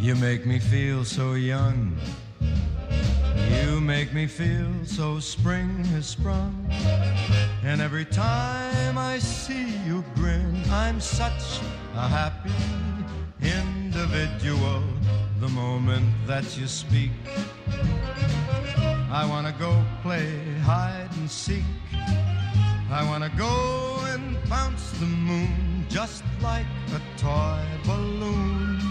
You make me feel so young. You make me feel so spring has sprung. And every time I see you grin, I'm such a happy individual. The moment that you speak, I wanna go play hide and seek. I wanna go and bounce the moon just like a toy balloon.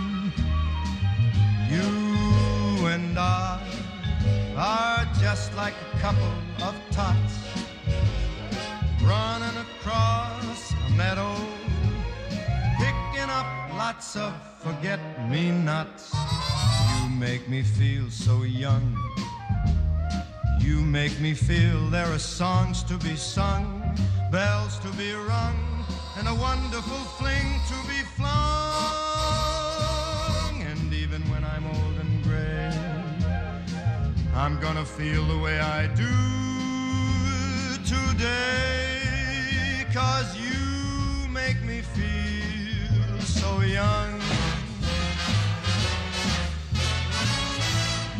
You and I are just like a couple of tots running across a meadow, picking up lots of forget me nots. You make me feel so young. You make me feel there are songs to be sung, bells to be rung, and a wonderful fling to be flung. I'm gonna feel the way I do today. Cause you make me feel so young.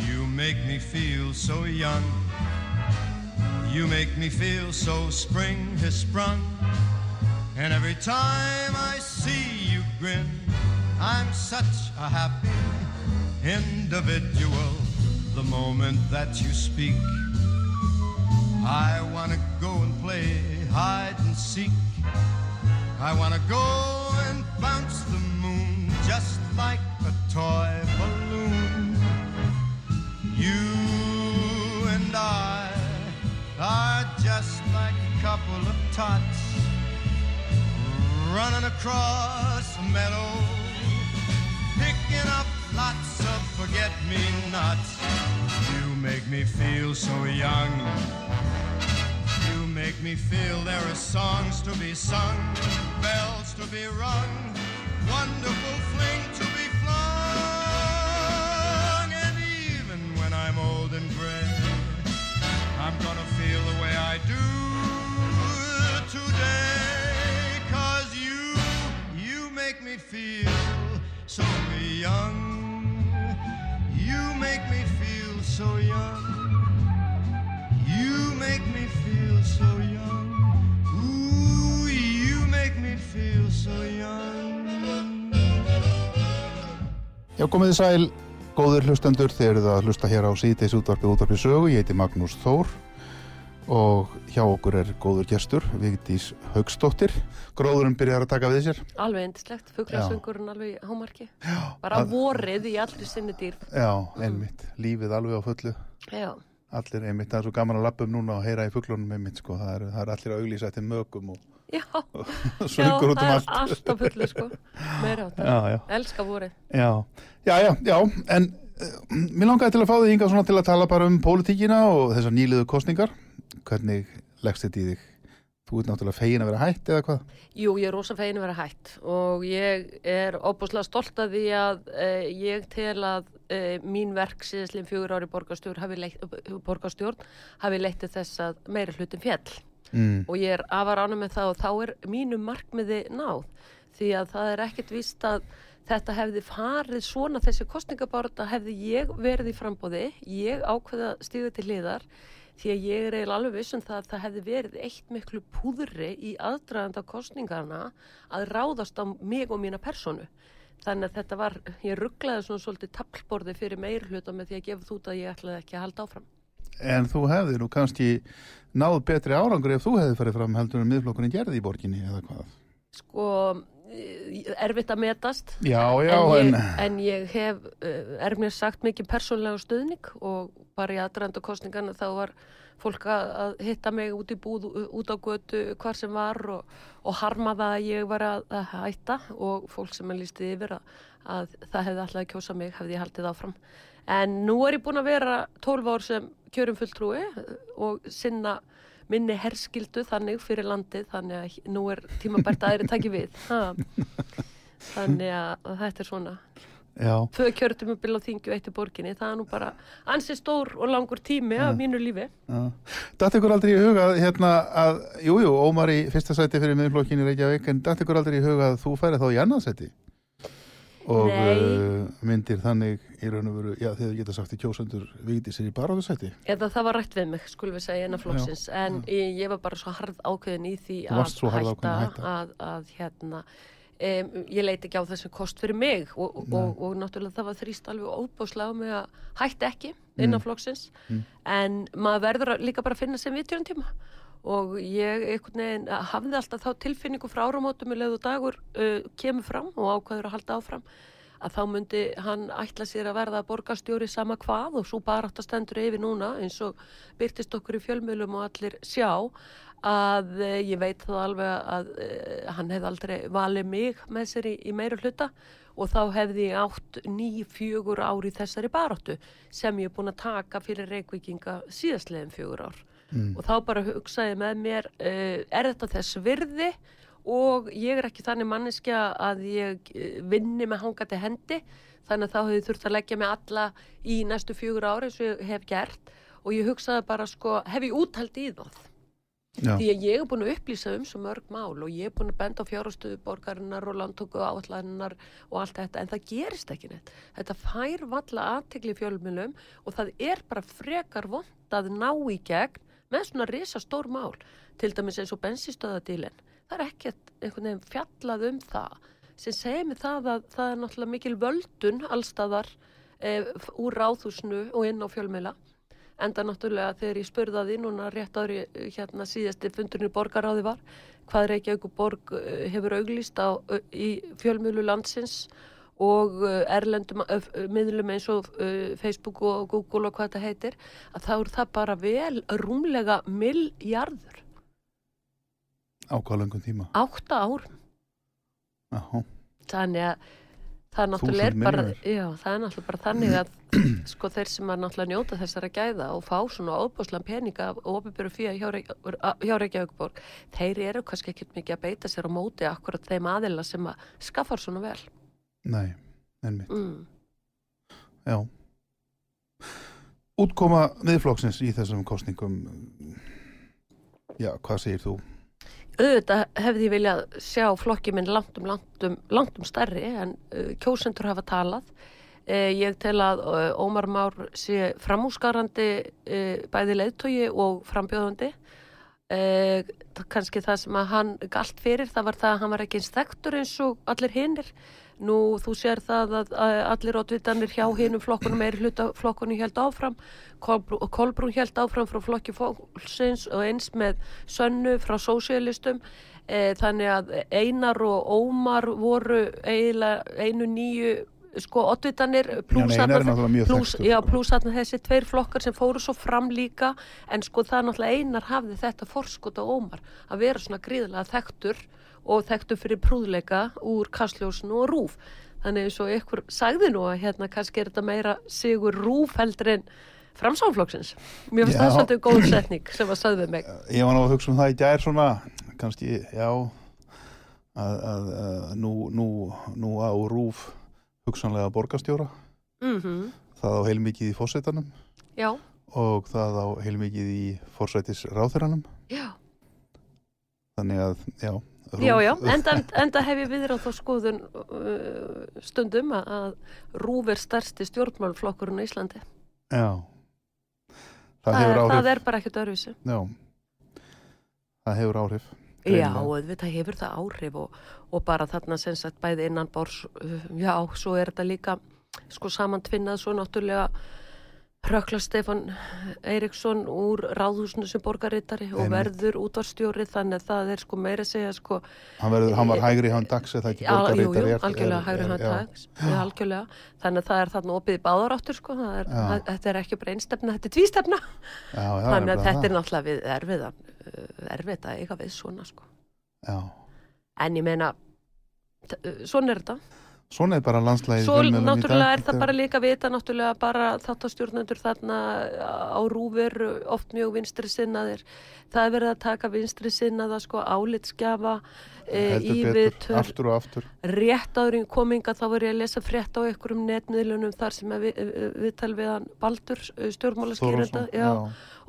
You make me feel so young. You make me feel so spring has sprung. And every time I see you grin, I'm such a happy individual the moment that you speak. I wanna go and play hide and seek. I wanna go and bounce the moon just like a toy balloon. You and I are just like a couple of tots running across a meadow, picking up lots of forget-me-nots. You make me feel so young. You make me feel there are songs to be sung, bells to be rung, wonderful fling to be flung. And even when I'm old and gray, I'm gonna feel the way I do today. Cause you, you make me feel so young make me feel so young. You make me feel so young. Ooh, you make me feel so young. Já, komið þið sæl, góður hlustendur, þeir eru það að hlusta hér á síðdeis útvarpið útvarpið sögu. Ég heiti Magnús Þór og hjá okkur er góður gestur, Vigdís Haugstóttir. Gróðurinn byrjar að taka við sér. Alveg endislegt, fugglasöngurinn alveg hámarki. Já. Bara að... vorið í allri sinni dýr. Já, einmitt. Mm. Lífið alveg á fullu. Já. Allir einmitt, það er svo gaman að lappum núna og heyra í fugglunum einmitt, sko. Það er, það er allir að auglýsa eftir mögum og, og söngur út um allt. Er alltaf fullu, sko. Meira á þetta. Elska vorið. Já, já, já, já. en mér langaði til að fá þig yngan svona til að tala bara um pólitíkina og þessar nýliðu kostningar hvernig leggst þetta í þig? Þú ert náttúrulega fegin að vera hætt eða hvað? Jú, ég er rosa fegin að vera hætt og ég er óbúslega stolt að því að eh, ég tel að eh, mín verk síðan fjögur ári borgarstjórn hafi leitt, leittið þess að meira hlutum fjell mm. og ég er afar ánum með það og þá er mínu markmiði náð því að það er ekkert vist að þetta hefði farið svona þessi kostningabárta hefði ég verið í frambóði, ég ákveða stíðu til liðar því að ég er eiginlega alveg vissum það að það hefði verið eitt miklu púðri í aðdraðanda kostningarna að ráðast á mig og mína personu. Þannig að þetta var, ég rugglaði svona svolítið tablborði fyrir meir hluta með því að gefa þú það að ég ætlaði ekki að halda áfram. En þú hefði nú kannski náð betri árangur ef þú hefði farið fram heldur en miðflokkurinn gerði í borginni eða hvað? Sko, erfitt að metast já, já, en, ég, en... en ég hef eh, er mér sagt mikið persónlega stuðning og bara í aðrænda kostningarna þá var fólk að hitta mig út í búð út á götu hvar sem var og, og harmaða að ég var að, að hætta og fólk sem er lístið yfir að, að það hefði alltaf að kjósa mig, hefði ég haldið áfram. En nú er ég búin að vera 12 ár sem kjörum fulltrúi og sinna minni herskildu þannig fyrir landið, þannig að nú er tímabært aðri takki við. Ha. Þannig að þetta er svona tvö kjörtum að bila þingju eitt í borginni það er nú bara ansi stór og langur tími af mínu lífi já. Datt ykkur aldrei í huga hérna að, jújú, jú, Ómar í fyrsta sæti fyrir miðflokkinni Reykjavík, en datt ykkur aldrei í huga að þú færi þá í annað sæti? Og uh, myndir þannig í raun og veru, já, þegar geta sagt í kjósendur vigdi sér í baráðu sæti? eða það var rætt við mig, skulum við segja innan flokksins. En ég, ég var bara svo harð ákveðin í því að að hætta. að, að hérna um, ég leiti ekki á þessum kost fyrir mig. Og, og, og, og náttúrulega það var þrýst alveg óbúslega mig að hætta ekki innan Mm. flokksins. En maður verður að- líka bara að finna sem vitjörn tíma og ég einhvern veginn hafði alltaf þá tilfinningu frá áramótum með leðu dagur uh, kemur fram og ákveður að halda áfram að þá myndi hann ætla sér að verða borgarstjóri sama hvað og svo bara átt að stendur yfir núna eins og byrtist okkur í fjölmjölum og allir sjá að uh, ég veit það alveg að hann hefði aldrei valið mig með sér í, í meira hluta og þá hefði ég átt ný fjögur ár í þessari baráttu sem ég er búin að taka fyrir reykvíkinga síðastlegin fjögur ár og þá bara hugsaði með mér uh, er þetta þess virði? Og ég er ekki þannig manneskja að ég uh, vinni með hangandi hendi. Þannig að þá hefði þurft að leggja mig alla í næstu fjögur ári og ég hef gert. Og ég hugsaði bara sko hef ég úthald í það? Já, því að ég er búin að upplýsa um svo mörg mál og ég er búin að benda á fjárhastöðu borgarinnar og landtöku áallannar og allt þetta en það gerist ekki neitt. Þetta fær valla aðtegli fjölmjölum og það er bara frekar vond að ná í gegn með svona risa stór mál til dæmis eins og bensistöðadílin. Það er ekkert einhvern veginn fjallað um það sem segir mig það að það er náttúrulega mikil völdun allstaðar eh, úr ráðhúsnu og inn á fjölmjöla enda náttúrulega þegar ég spurði að því núna rétt ári hérna síðasti fundurinn í borgaráði var hvað Reykjavík og borg eh, hefur auglýst á, eh, í fjölmjölu landsins og eh, erlendum uh, miðlum eins og Facebook og Google og hvað þetta heitir að þá er það bara vel rúmlega milljarður, ákvæðlöngum tíma. átta árum Já, þannig að það er náttúrulega er bara, já, það er náttúrulega bara þannig að sko þeir sem að náttúrulega njóta þessara gæða og fá svona óbúslan peninga og ofinbjöru fyrir hjá Reykjavíkborg þeir eru kannski ekkert mikið að beita sér á móti akkurat þeim aðila sem að skaffar svona vel nei, ennmitt. mm. Já. Útkoma miðflokksins í þessum kostningum, já, hvað segir þú? auðvitað hefði ég viljað sjá flokki minn langt um, langt um, langt um stærri en uh, kjósendur hafa talað uh, ég tel að uh, Ómar Már sé framúsgarandi uh, bæði leiðtogi og frambjóðandi uh, kannski það sem að hann galt fyrir það var það að hann var ekki eins þekktur eins og allir hinnir nú þú sér það að, að allir ótvitanir hjá hinnum flokkunum er hluta flokkunum held áfram. Kolbrún, held áfram frá flokki fólksins og eins með sönnu frá sósialistum e, þannig að Einar og Ómar voru eiginlega einu nýju sko oddvitanir pluss þarna- þessi tveir flokkar sem fóru svo fram líka. En sko það er náttúrulega Einar hafði þetta forskot á Ómar að vera svona gríðlega þekktur og þekktur fyrir prúðleika úr kastljósinu og rúf. Þannig eins og ykkur sagði nú að hérna kannski er þetta meira sigur rúf heldur en framsáflokksins mér finnst það svolítið góð setning sem að sagði við mig. Ég var nú að hugsa um það í gær svona, kannski, já, að, að, að nú, nú, nú á rúf hugsanlega borgarstjóra, mm það á heilmikið í fórsetanum já, og það á heilmikið í fórsætis ráþuranum, já. Þannig að, já, Já, já, enda, enda hef ég viðra á þá skoðun uh, stundum að, RÚV er stærsti stjórnmálflokkurinn á Íslandi. Já, það, Það, er, áhrif, það er bara ekkert öðruvísi. já, það hefur áhrif. Já, auðvitað hefur það áhrif og, og bara þarna sem sagt bæði innan bors, uh, já, svo er þetta líka sko saman tvinnað svo náttúrulega Hrökla Stefan Eiríksson úr ráðhúsinu sem borgarittari og verður útvarstjóri þannig að það er sko meira að segja sko Hann, verður, hann var hægri hann dags eða ekki er- algjörlega hægri hann algjörlega. Þannig að það er þarna opið í báðaráttur, sko, er, það, þetta er ekki bara einstefna, þetta er tvístefna. Þannig að þetta er náttúrulega við erfiðan, uh, erfið að eiga við svona, sko. Já, En ég meina, svona er þetta. Svona er bara landslæði Svo náttúrulega er það bara líka vita náttúrulega bara þáttastjórnendur þarna á rúfur oft mjög vinstri sinnaðir. Það er verið að taka vinstri sinnaða sko álitskjafa e, í við aftur og aftur. Rétt áðurinn kominga þá voru ég að lesa frétt á einhverjum netmiðlunum þar sem við, viðtal við hann Baldur stjórnmálaskýrenda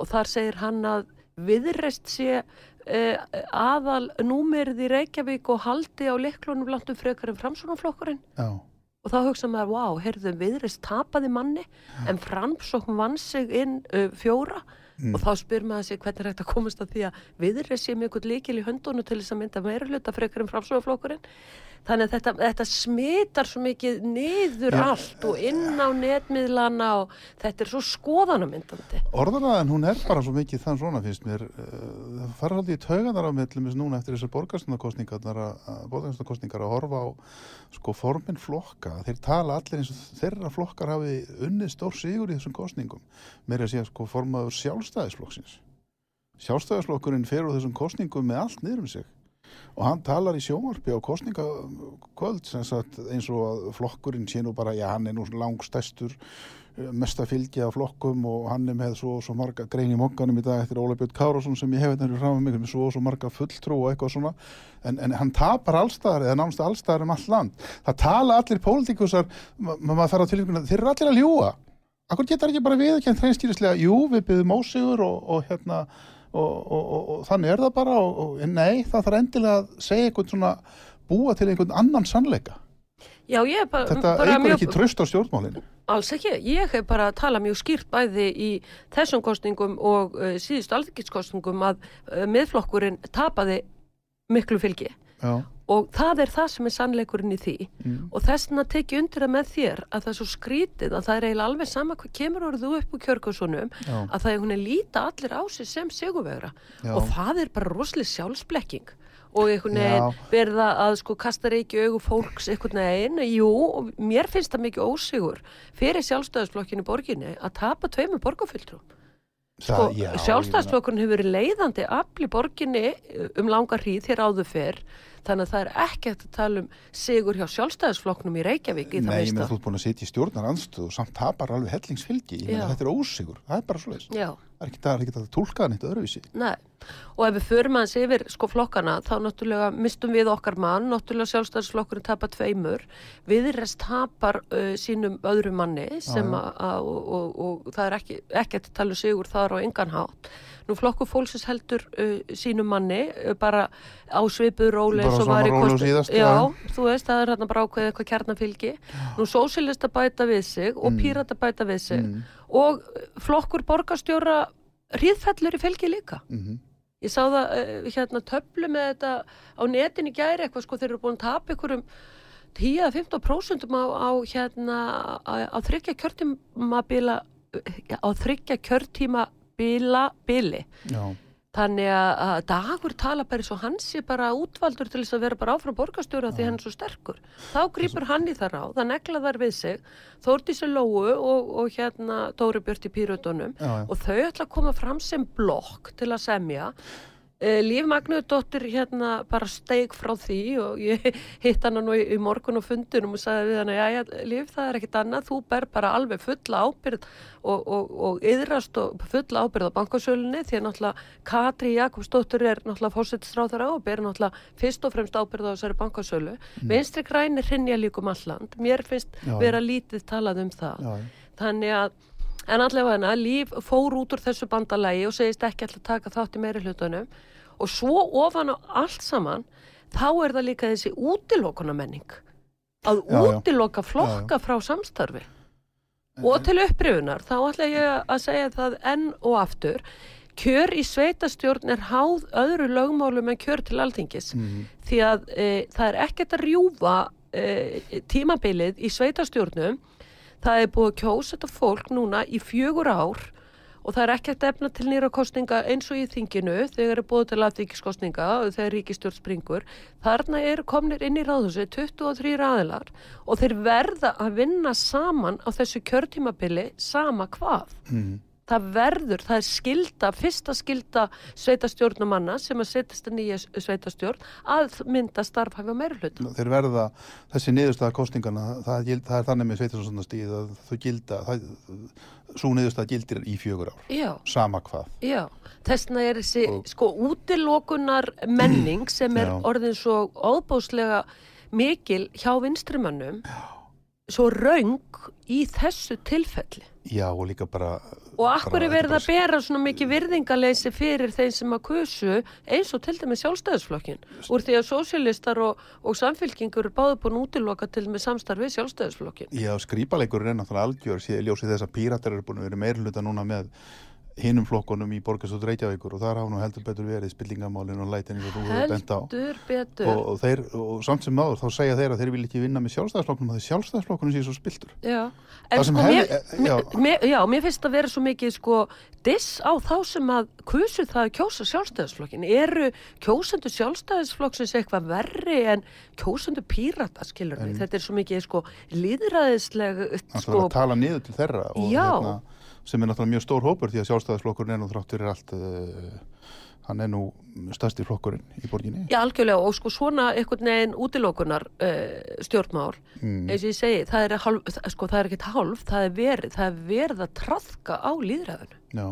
og þar segir hann að viðreist sé aðal númerið í Reykjavík og haldi á leiklunum blandum frekar en framsóknarflokkurinn. Og þá hugsa maður, wow, heyrðum viðrist tapaði manni. Já. en framsókn vann sig inn uh, fjóra. Mm. og þá spyr maður sig hvernig er þetta að komast að því að viðrist sé mjög líkil í höndunum til þess að mynda meira hluta frekar en framsóknarflokkurinn þannig að þetta, þetta smitar svo mikið niður Já. allt og inn á netmiðlana og þetta er svo skoðanamyndandi. Orðanaðan hún er bara svo mikið þann svona finnst mér. Eh, það fara alltaf í tauganar á mellum núna eftir þessar borgarstundarkostningar að horfa á sko formin flokka. Þeir tala allir eins og þeirra flokkar hafi unnið stór sigur í þessum kostningum er að segja sko formaður sjálfstæðisflokksins. Sjálfstæðisflokkurinn fer úr þessum kostningum með allt niður um sig og hann talar í sjómarfi á kostningakvöld eins og að flokkurinn sé nú bara, já hann er nú langstæstur eh, mesta fylgi af flokkum og hann er með svo, svo marga grein í monganum í dag eftir Óla Björn Kárásson sem ég hef þetta hérna frá mig með svo, svo marga fulltrú og eitthvað svona. En, en hann tapar allstaðar eða námst allstaðar um all land. Það tala allir pólitíkusar maður þarf að tilvíkuna, þeir eru allir að ljúa Akkur getur ekki bara viðkjönd hreinstýrislega, jú við byggðum ósigur og, og hérna og, og, og þannig er það bara og nei, það þarf endilega að segja einhvern svona, búa til einhvern annan sannleika. Já, ég hef bara Þetta eigur mjög... ekki tröst á stjórnmálinu. Alls ekki, ég hef bara talað mjög skýrt bæði í þessum kostningum og uh, síðustu alþykistskostningum að uh, miðflokkurinn tapaði miklu fylgi. Já og það er það sem er sannleikurinn í því. Mm. og þessna tekið undir að með þér að það er svo skrítið að það er eiginlega alveg sama hvað kemur orðu upp úr kjörgursunum að það er hún að líta allir á sig sem seguvegra og það er bara rosalega sjálfsblekking. Og einhvern veginn verða að sko kasta reiki augu fólks einhvern veginn. Jú, mér finnst það mikið ósigur fyrir sjálfstöðasflokkinu borginni að tapa tveimu borgarfylltrúm sko, sjálfstæðsflokkurinn hefur verið leiðandi afli borginni um langa hríð hér áður fyrr þannig að það er ekki eftir að tala um sigur hjá sjálfstæðisflokknum í Reykjavík í Nei, ég með þú ert búin að setja í stjórnar anstöð og samt tapar alveg hellingsfylgi, ég með þetta er ósigur. Það er bara svo leiðis, það er ekki, ekki að tólka það neitt öðruvísi. Nei, og ef við förum aðeins yfir sko flokkana þá náttúrulega mistum við okkar mann, náttúrulega sjálfstæðisflokkurinn tapar tveimur, viðrest tapar uh, sínum öðru manni sem að, og, og, og það er ekki, ekki að tala um sigur þar á enganhátt Nú flokku fólksins heldur uh, sínum manni uh, bara á svipuð róli eins og var í kostu. Síðast, já, ja. þú veist, það er hérna bara ákveðið eitthvað kjarnafylgi. Nú sósilista bæta við sig og mm. pírata bæta við sig mm. og flokkur borgastjóra hríðfellur í fylgi líka. Mm -hmm. Ég sá það uh, hérna töflu með þetta á netin í gæri eitthvað sko þeir eru búin að tapa ykkurum 10-15% á, á hérna á þryggja kjörtíma bila á þryggja kjörtíma bila bili Já. Þannig að dagur tala bara eins og hans er bara útvaldur til þess að vera bara áfram borgastjóra því hann er svo sterkur. Þá grýpur hann í það ráð, það negla þar við sig Þórtísi Lóu og, og hérna Dóri Björti Pírötunum og þau ætla að koma fram sem blokk til að semja Líf Magnuðdóttir hérna bara steig frá því og ég hitt hann nú í, í morgun og fundunum og sagði við hann að já, Líf það er ekkit annað, þú ber bara alveg fulla ábyrð og, og, og yðrast og fulla ábyrð á bankasölunni því að náttúrulega Katri Jakobsdóttir er náttúrulega fórsettisráðar á og ber náttúrulega fyrst og fremst ábyrð á þessari bankasölu. Mm. Vinstri grænir hrinja líkum alland, mér finnst já. vera lítið talað um það. Já. Þannig að En allavega hana, Líf fór út úr þessu bandalagi og segist ekki alltaf taka þátt í meiri hlutunum og svo ofan á allt saman þá er það líka þessi útilokuna menning að já, útiloka flokka já, já. frá samstarfi. Og til upprifunar. Þá ætla ég að segja það enn og aftur. Kjör í sveitastjórn er háð öðru lögmálum en kjör til alþingis. Mm. því að e, það er ekkert að rjúfa e, tímabilið í sveitastjórnum það er búið að kjósa þetta fólk núna í fjögur ár og það er ekkert efna til nýra kostninga eins og í þinginu þegar er búið til aðvíkiskostninga og þegar ríkistjórn springur þarna er komnir inn í ráðhúsi 23 aðilar og þeir verða að vinna saman á þessu kjörtímabili sama hvað mm. Það verður, það er skilda, fyrsta skilda sveitastjórnumanna sem að setjast að nýja sveitastjórn að mynda starfhæfi á meirhlut. Þeir verða þessi niðurstaða kostningana, það, það er þannig með sveitarstjórnastíð að þau gilda, það, svo niðurstaða gildir í fjögur ár, Já, sama hvað. já. Þessna er þessi, Og- sko, útilokunar menning sem er Já. orðin svo óbáslega mikil hjá vinstrimönnum, svo raung í þessu tilfelli. Já, og líka bara... Og akkur er verið að bera svona mikið virðingaleysi fyrir þeim sem að kusu eins og til dæmis sjálfstæðisflokkin úr því að sósialistar og, og samfélkingur er báðu búin útiloka til með samstarfi sjálfstæðisflokkin. Já, skrýpaleikur er náttúrulega algjör síðan ljósið þess að píratar eru búin að vera meirluta núna með hinum flokkunum í Borgarstótt Reykjavíkur og þar hafa nú heldur betur verið spillingamálin og lætin eins og þú hefur bent á. Heldur betur. Og, og, þeir, og samt sem náður þá segja þeir að þeir vil ekki vinna með sjálfstæðisflokknum og þeir sjálfstæðisflokkunum sé svo spiltur. Já, en sko hefði- mér, eh, já. mér, já, mér finnst að vera svo mikið sko diss á þá sem að kusu það að kjósa sjálfstæðisflokkin. Eru kjósendur sjálfstæðisflokksins eitthvað verri en kjósendur pírata, skilur mig? Þetta er svo mikið sko líðræðisleg, Það sko, að tala niður til þeirra og, hérna, Já. Sem er náttúrulega mjög stór hópur því að sjálfstæðisflokkurinn er nú þráttur er allt uh, hann er nú stærsti flokkurinn í borginni. Já, algjörlega og sko svona einhvern veginn útilokunar uh, stjórnmál Mm. eins og ég segi, það er, hálf, sko, það er ekkert hálf, það er verið, það er verið að trafka á líðræðinu. Já,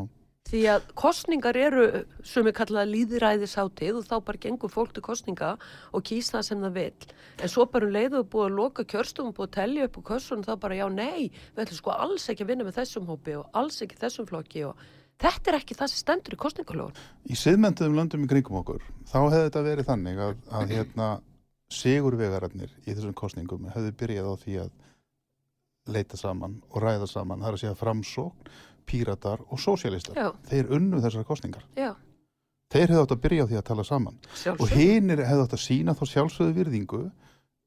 Því að kostningar eru sem er kallað líðræðisáttið og þá bara gengur fólk til kostninga og kýs það sem það vil. En svo bara um leiðu búið að loka kjörstofum, búið að tellja upp á kössunum þá bara já, nei, við ætlum sko alls ekki að vinna með þessum hópi og alls ekki þessum flokki og þetta er ekki það sem stendur í kostningalóðun. í siðmentuðum löndum í kringum okkur þá hefði þetta verið þannig að, að hérna sigurvegararnir í þessum kostningum hefði byrjað á því að leita saman og ræða saman það er að segja framsókn, píratar og sósialistar. Já. Þeir unnu þessar kostningar. Já, Þeir hefði átt að byrja á því að tala saman og sjálfsög. hinir hefði átt að sína þá sjálfsögðu virðingu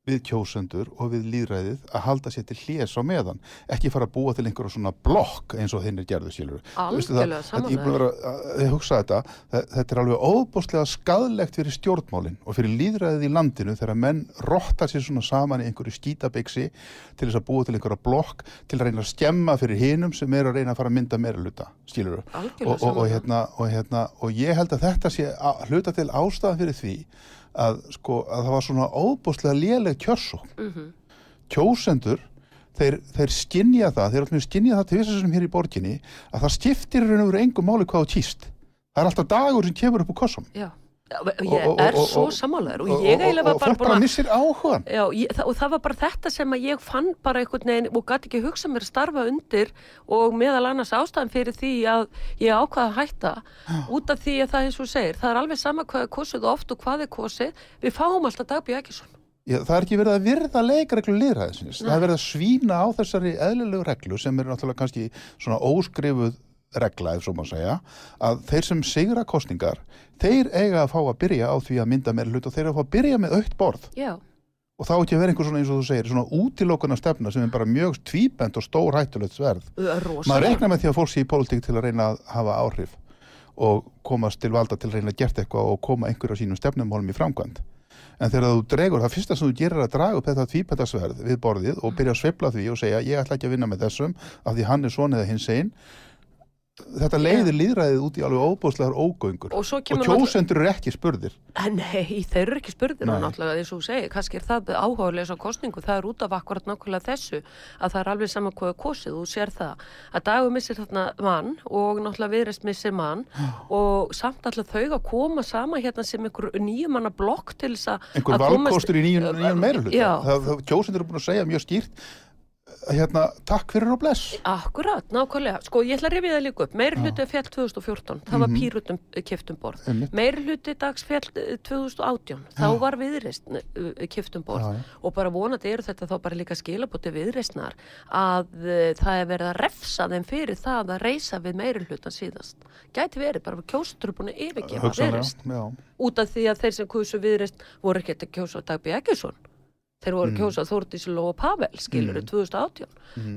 við kjósendur og við líðræðið að halda sér til hljés á meðan. Ekki fara að búa til einhverja svona blokk eins og hinnir gerðu skilur Algjörlega Þetta- ég er hugsa þetta þe- þetta er alveg óbúslega skadlegt fyrir stjórnmálin og fyrir líðræðið í landinu þegar menn rotta sér svona saman í einhverju skítabiksi til þess að búa til einhverja blokk til að reyna að skemma fyrir hinum sem er að reyna að fara að mynda meira hluta skilur og, og, og, hérna, og, hérna, og ég held að þetta sé að hluta til ástæðan fyrir því að, sko, að það var svona óbúslega léleg kjörsókn. Mhm. kjósendur þeir, þeir skinja það, þeir alltaf skinja það til sem hér í borginni að það skiptir raun og veru engum máli hvað þú kýst. Það er alltaf dagur sem kemur upp úr kossum Já, ég er svo sammálaður og ég eiginlega var og bara fólk bara missir áhugan Já, ég, það, og það var bara þetta sem að ég fann bara einhvern veginn og gæti ekki hugsa mér að starfa undir og meðal annars ástæðan fyrir því að ég ákvaða að hætta út af því að það eins og segir, það er alveg sama hvað er kosið oft og hvað er kosið, við fáum alltaf dagbjörn ekki svona. Já, það er ekki verið að virða leikreglu liðræðisins. Það er verið að svína á þessari eðlilegu reglu sem er náttúrulega kannski svona óskrifuð regla, ef svo má segja, að þeir sem sigra kostningar, þeir eiga að fá að byrja á því að mynda meira hlut og þeir eiga að fá að byrja með aukt borð. Já, Og þá ekki að vera einhver svona eins og þú segir, svona útilokuna stefna sem er bara mjög tvíbent og stór hættulegt sverð. Maður reiknar með því að fólk sé í pólitík til að reyna að hafa áhrif og komast til valda til að reyna að gert eitthvað og koma einhverju á sínum stefnumálum í framkvæmt. En þegar þú dregur, það fyrsta sem þú gerir er að draga upp þetta tvípættasverð við borðið og byrja að sveifla því og segja ég ætla ekki að vinna með þessum af því hann er svona eða hins einn. Þetta leiðir líðræðið út í alveg óbúslegar ógöngur. Og svo og kjósendur eru ekki spurðir. Nei, þeir eru ekki spurðir og náttúrulega eins og þú segir, kannski er það áhugaðlega kostningu, það er út af akkurat nákvæmlega þessu að það er alveg saman hvað er kosið, þú sér það að dagur missir þarna mann og náttúrulega viðreist missir mann og samt alltaf þau að koma sama hérna sem einhver nýjumanna blokk til þess að Einhver valkostur í nýjum, nýjum það, kjósendur eru búin að segja mjög skýrt hérna, takk fyrir og bless. Akkurat, nákvæmlega. Sko, ég ætla að rifja það líka upp. Meiri hluti fjall 2014, það var Mhm. pírutum kiftum borð. Meiri hluti dags fjall eh, 2018, þá var viðreist kiftum borð. Já, já. Og bara vonandi eru þetta þá bara líka skilabóti viðreistnar að það er verið að refsa þeim fyrir það að reysa við meiri hlutan síðast. Gæti verið, bara að yfirgefa viðreist. já. Út af því að þeir sem kusu viðreist voru ekkert að kjósa Dagby Eggesson. Þeir voru að kjósa Þórdís Lóa Pavel, skilur, Mm. 2018.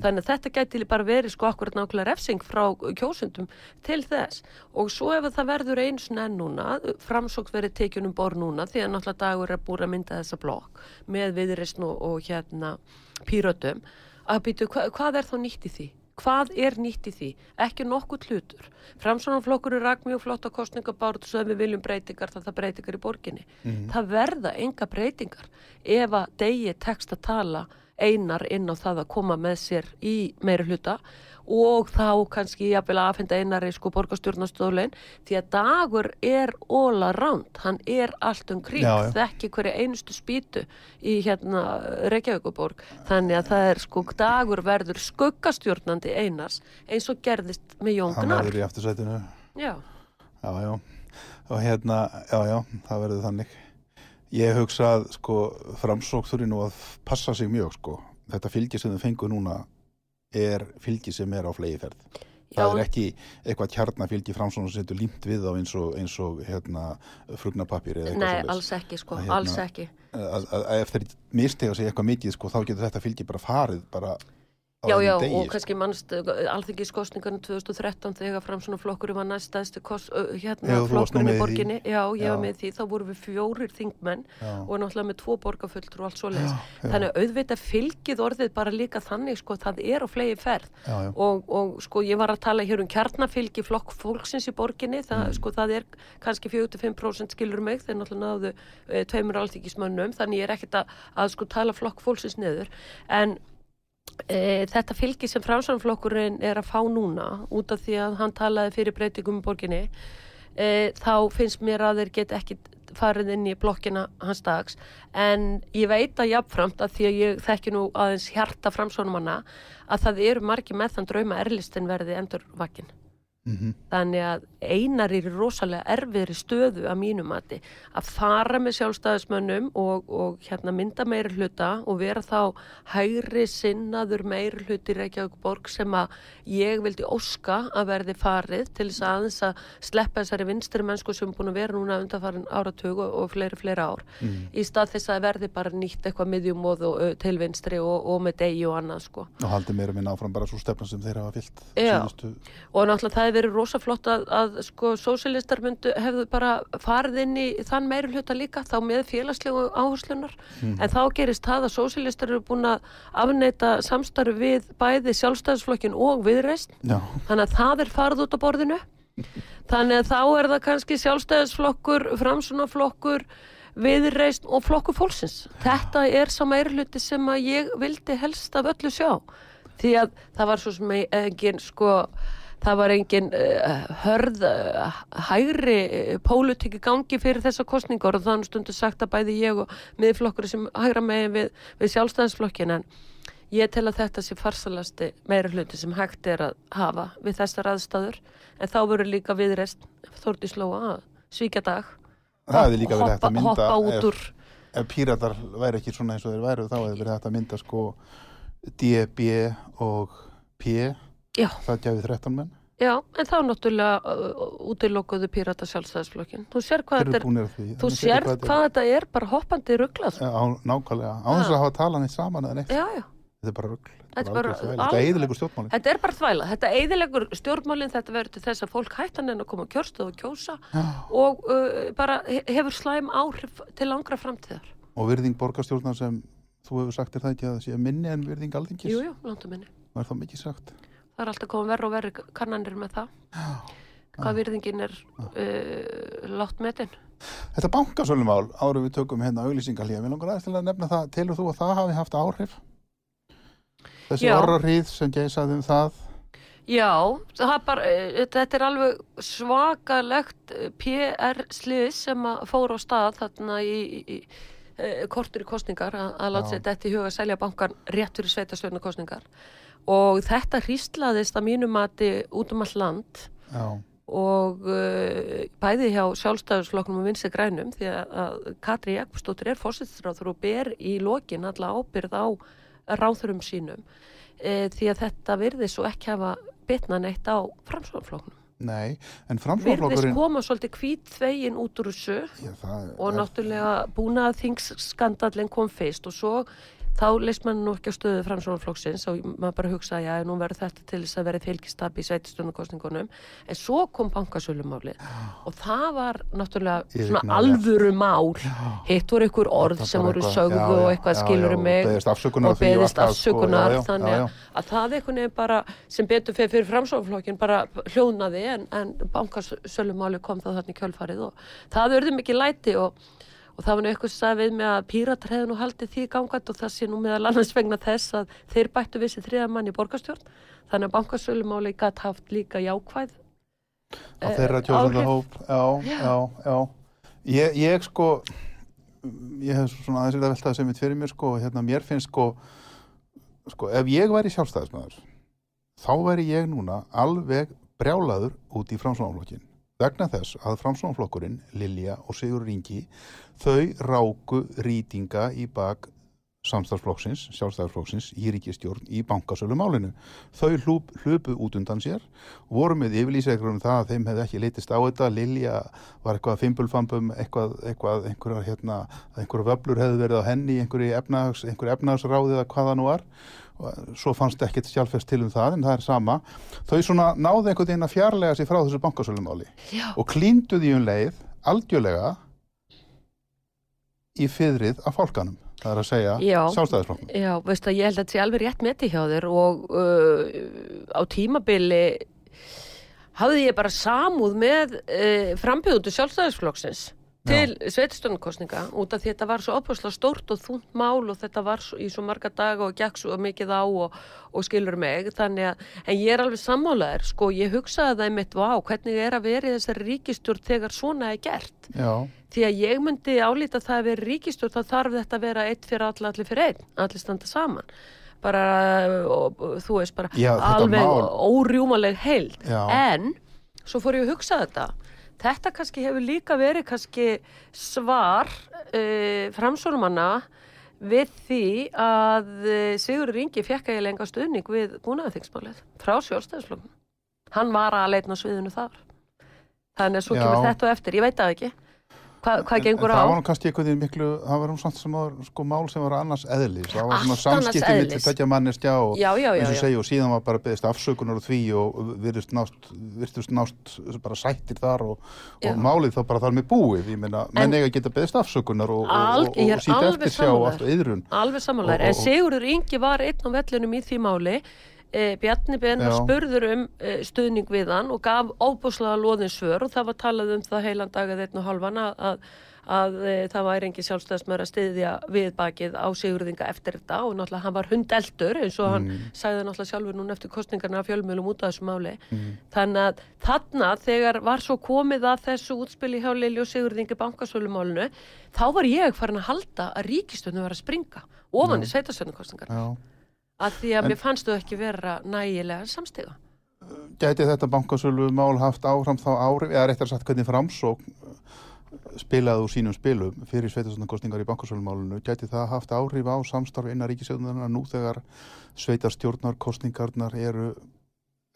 Þannig að þetta gæti bara verið sko akkurat nákvæmlega refsing frá kjósundum til þess. Og svo ef það verður eins og enn núna, framsókn verið tekjun um borð núna, því að náttúrulega dagur er búin að mynda þessa blokk með viðreistn og, og hérna pírötum, að býtu, hva, hvað er þá nýtt í því? Hvað er nýtt í því? Ekki nokkuð hlutur. Framsvonarflokkur er rak mjög flotta kostningabárt svo ef við viljum breytingar þá það breytingar í borginni. Það verða enga breytingar ef að degi tekst að tala einar inn á það að koma með sér í meiri hluta og þá kannski jafnvel að aðfenda einari sko borgarstjórnastólinn því að dagur er óla ránt, hann er allt um já. þekki hverju einustu spýtu í hérna Reykjavíkuborg, þannig að það er sko dagur verður skuggastjórnandi einars eins og gerðist með Jón hann verður í aftursætinu. Já, já, já, og hérna já, já, það verður þannig. Ég hugsa að sko framsókturinn og að passa sig mjög sko. Þetta fylgi sem þau fengu núna er fylgi sem er á flegiferð það Já. er ekki eitthvað kjarnafylgi framsókn sem setur límt við á eins og, eins og hérna frugnapapír eða eitthvað nei, svoleiðis. alls ekki sko, hérna- alls ekki. að, að, að ef þeir mistega sig eitthvað mikið sko, þá getur þetta fylgi bara farið bara Já, já, degi, og sko. kannski mannst alþingiskostningarnir 2013 þegar framsvona flokkurinn var næstæðstu hérna flokkurinn í borginni. Já, ég var með því, þá vorum við fjórir þingmenn Já. og náttúrulega með tvo borgarfulltur og allt svoleiðis. Já, já. Þannig að auðvitað fylgið orðið bara líka þannig, sko, það er á flegi ferð Já, já. Og, og sko, ég var að tala hér um kjarnafylgi flokk fólksins í borginni, það, Mm. sko, það er kannski 45% skilur mig, þeir náttúrulega náðu e, tveimur alþingismönnum, þannig ég er ekkert að, að sko e, þetta fylgi sem framsvonarflokkurinn er að fá núna út af því að hann talaði fyrir breytingum í borginni e, þá finnst mér að þeir get ekki farið inn í blokkina hans dags. En ég veit að jafnframt að því að ég þekki nú aðeins hjarta framsvonarmanna að það eru margi með þann drauma erlistin verði endur vakin Mhm. þannig að einar er rosalega erfiðri stöðu að mínum mati að fara með sjálfstæðismönnum og, og hérna mynda meiri hluta og vera þá hægri sinnaður meiri hluti Reykjavík borg sem að ég vildi óska að verði farið til þess að aðeins að sleppa þessari vinstri mennsku sem búin að vera núna undanfarin áratug og, og fleiri, fleiri ár í stað þess að verði bara nýtt eitthvað miðjumóð til vinstri og, og með degi og annað sko. og haldið meira minna áfram bara svo stefna sem þeir hafa fyllt og náttúrulega það hefur verið rosa flott að, að sko sósilistar myndu hefðu bara farið inn í þann meiri hluta líka þá með félagslegu áherslunar en þá gerist það að sósilistar eru búin að afneita samstarfi við bæði sjálfstæðisflokkin og viðreist já, þannig að það er farið út á borðinu. Þannig að þá er það kannski sjálfstæðisflokkur, framsunaflokkur viðreist og flokkur fólksins. Þetta er sá meiri hluti sem að ég vildi helst af öllu sjá. Því að það var svo sem engin sko það var engin uh, hörð uh, hægri uh, pólitíki gangi fyrir þessa kostningar og þannig stundu sagt að bæði ég og miðflokkur sem hægra megin við, við sjálfstæðansflokkin en ég tel að þetta sé farsalasti meira hluti sem hægt er að hafa við þessar aðstæður. En þá verður líka viðrest Þórti Slóa að svíkja dag. Hægt hoppa, hoppa út ef, úr ef píratar væri ekki svona eins og þeir væru þá hægt að mynda sko D, B og P já, það gæfi 13 menn. Já, en þá náttúrulega uh, útilokuðu pírata sjálfstæðisflokkin þú sér hvað þetta er að þú sér hvað þetta er. bara hoppandi rugglað er- á, nákvæmlega, á þess Ha. að hafa talað neitt saman eða neitt, já, já. Þetta er bara rugl. Þetta er þetta er eðilegur stjórnmálin. Þetta er bara þvæla, þetta eiðilegur stjórnmálinn, þetta verður til þess að fólk hættan en að koma kjörstuð og kjósa og uh, bara he- hefur slæm áhrif til langra framtíðar. og virðing borgarstjórnar sem þú hefur sagt er það ekki að það sé minni en virðing alþingis? Jú, jú, landu minni. var það mikið sagt Það er alltaf komið verri og verri kannanir með það. Hvað virðingin er uh, látt metin. Þetta bankasölumál árum við tökum hérna auglýsingalíða, við langar aðeins til að nefna það telur þú að það hafi haft áhrif þessi Já. orrarrið sem geisaði um það Já, það bara, uh, þetta er alveg svakalegt uh, PR-slið sem að fóra á stað þarna í, í, í uh, kortur í kostningar að, að láta Já. sér þetta í huga að selja bankan rétt fyrir sveitastjórna kostningar og þetta hríslaðist að mínu mati út um all land. Já, og uh, bæði hjá sjálfstæðusflokknum og vinsi grænum því að, Katri Jakobsdóttir er fórsettisráður og ber í lokin alla ábyrð á ráðurum sínum. Uh, því að þetta virði svo ekki hafa bitna neitt á framsvonflokknum. nei, en Virðist framsóknarflokkurinn koma svolítið hvít þvegin út úr þessu Já, það og náttúrulega búin að þingsskandallin kom fyrst og svo þá leist mann nú ekki á stöðu framsóknarflokksins og maður bara hugsa já, nú verður þetta til þess að vera fylgistab í sveitistunarkostningunum en svo kom bankasölumáli og það var náttúrulega svona alvöru mál. Hitt voru ykkur orð Þetta sem voru eitthvað- sögðu já, og eitthvað já, skilur já, mig og beðist afsökunar það, sko, afsökunar já, þannig já, að að það einhvern veginn bara sem betur fyrir, framsóknarflokkin bara hljóðnaði en, en bankasölumáli kom þá þarna í kjölfarið og það urði mikið læti og, og það var nú eitthvað sem sagði við mig að píratar hefðu nú haldið því gangvænt og það sé nú meðal annars vegna þess að þeir bættu við sér þriða mann í borgarstjórn. Þannig að bankasölumáli gætt haft líka jákvæð á eh, þeirra áhrif. kjósandahóp já, já, já ég, ég sko ég hef svona aðeins verið að velta það sem mitt fyrir mér sko, hérna mér finnst sko sko, ef ég væri sjálfstæðismæður þá væri ég núna alveg brjálaður út í framsónaflokkin vegna þess að framsónaflokkurinn Lilja og Sigur Ringi þau ráku rýtinga í bak samstarflokksins, sjálfstæðarflokksins í ríkistjórn í bankasölu málinu. Þau hlup, hlupu út undan sér voru með yfirlýsegur um það að þeim hefði ekki litist á þetta, Lilja var eitthvað fimbulfambum, eitthvað, eitthvað einhverjar hérna, einhverjar vöblur hefði verið á henni, einhverju efnahags, einhverju efnahagsráðið að hvaða nú var svo fannst ekkert sjálfest til um það en það er sama. Þau svona náðu einhvern veginn að fjarlæga sig frá þessu bankasölu máli Já, og klíndu því um leið algjörlega í fyrrið af fólkanum það er að segja Já. sjálfstæðisflokknum Já, veist að ég held að þetta sé alveg rétt meti hjá þér og uh, á tímabili hafði ég bara samúð með uh, frambjöðundu sjálfstæðisflokksins til sveitistöndkostninga út af því þetta var svo opaslega stórt og þúnt mál og þetta var svo, í svo marga daga og gekk svo mikið á og, og skilur mig þannig að, en ég er alveg sammálaður sko, ég hugsaði það mitt, vá, hvernig er að vera í þessari ríkistjórn þegar svona er gert? Já, því að ég myndi álíta það að vera ríkistjórn þá þarf þetta að vera eitt fyrir alla, allir fyrir einn, allir standa saman. Bara, og, þú veist bara Já, alveg mál- órjúmaleg heild. Já. en svo fór ég að hugsa þetta þetta kannski hefur líka verið kannski svar uh, framsórumanna við því að uh, Sigurður Ingi fekk að ég lenga stuðning við búnaðarþingsmálið frá sjálfstæðisflokkum hann var að leitna sviðinu þar. Þannig að svo kemur þetta á eftir, ég veit það ekki Hva, hvað gengur en á? það var nú kannski einhvern veginn miklu það var nú samt sem var sko mál sem var annars eðlis. Það var svona Allt annars samskipti mitt til tekja manneskja og Já, já, já, eins og segja og síðan var bara beðist afsökunar og því og virðist nást, virðist nást bara sættir þar og, og málið þá bara þar með búið. Ég meina, menn En- eiga geta beðist afsökunar og, og, og, síta eftir sjá og allt og yðrun Alveg samanlegar, Og- en Sigurður Ingi var einn á vellinum í því máli e, Bjarni Ben var Já. spurður um e, stuðning við hann og gaf óbúslega loðin svör og það var talað um það heilan dag eða einn og halvan að, að, að e, það væri engin sjálfstæðsmör að styðja við bakið á Sigurðinga eftir þetta og náttúrulega hann var hundeldur eins og hann sagði náttúrulega sjálfur núna eftir kostningarna af fjölmjölum út af þessu máli. Þannig að þarna þegar var svo komið að þessu útspili hjá Lili og Sigurðingi bankasölumálinu þá var ég farin að halda að ríkistöðinu var að springa ofan í sveitastöðnukostningar Já. Að því að En- mér fannst þau ekki vera nægilega samstiga. Gæti þetta bankasölu mál haft áfram þá áhrif, eða réttar sagt hvernig framsók spilaði úr sínum spilum fyrir sveitarstjórnarkostningar í bankasölumálunu, gæti það haft áhrif á samstarf innan ríkisjóðunar nú þegar sveitarstjórnarkostningarnar eru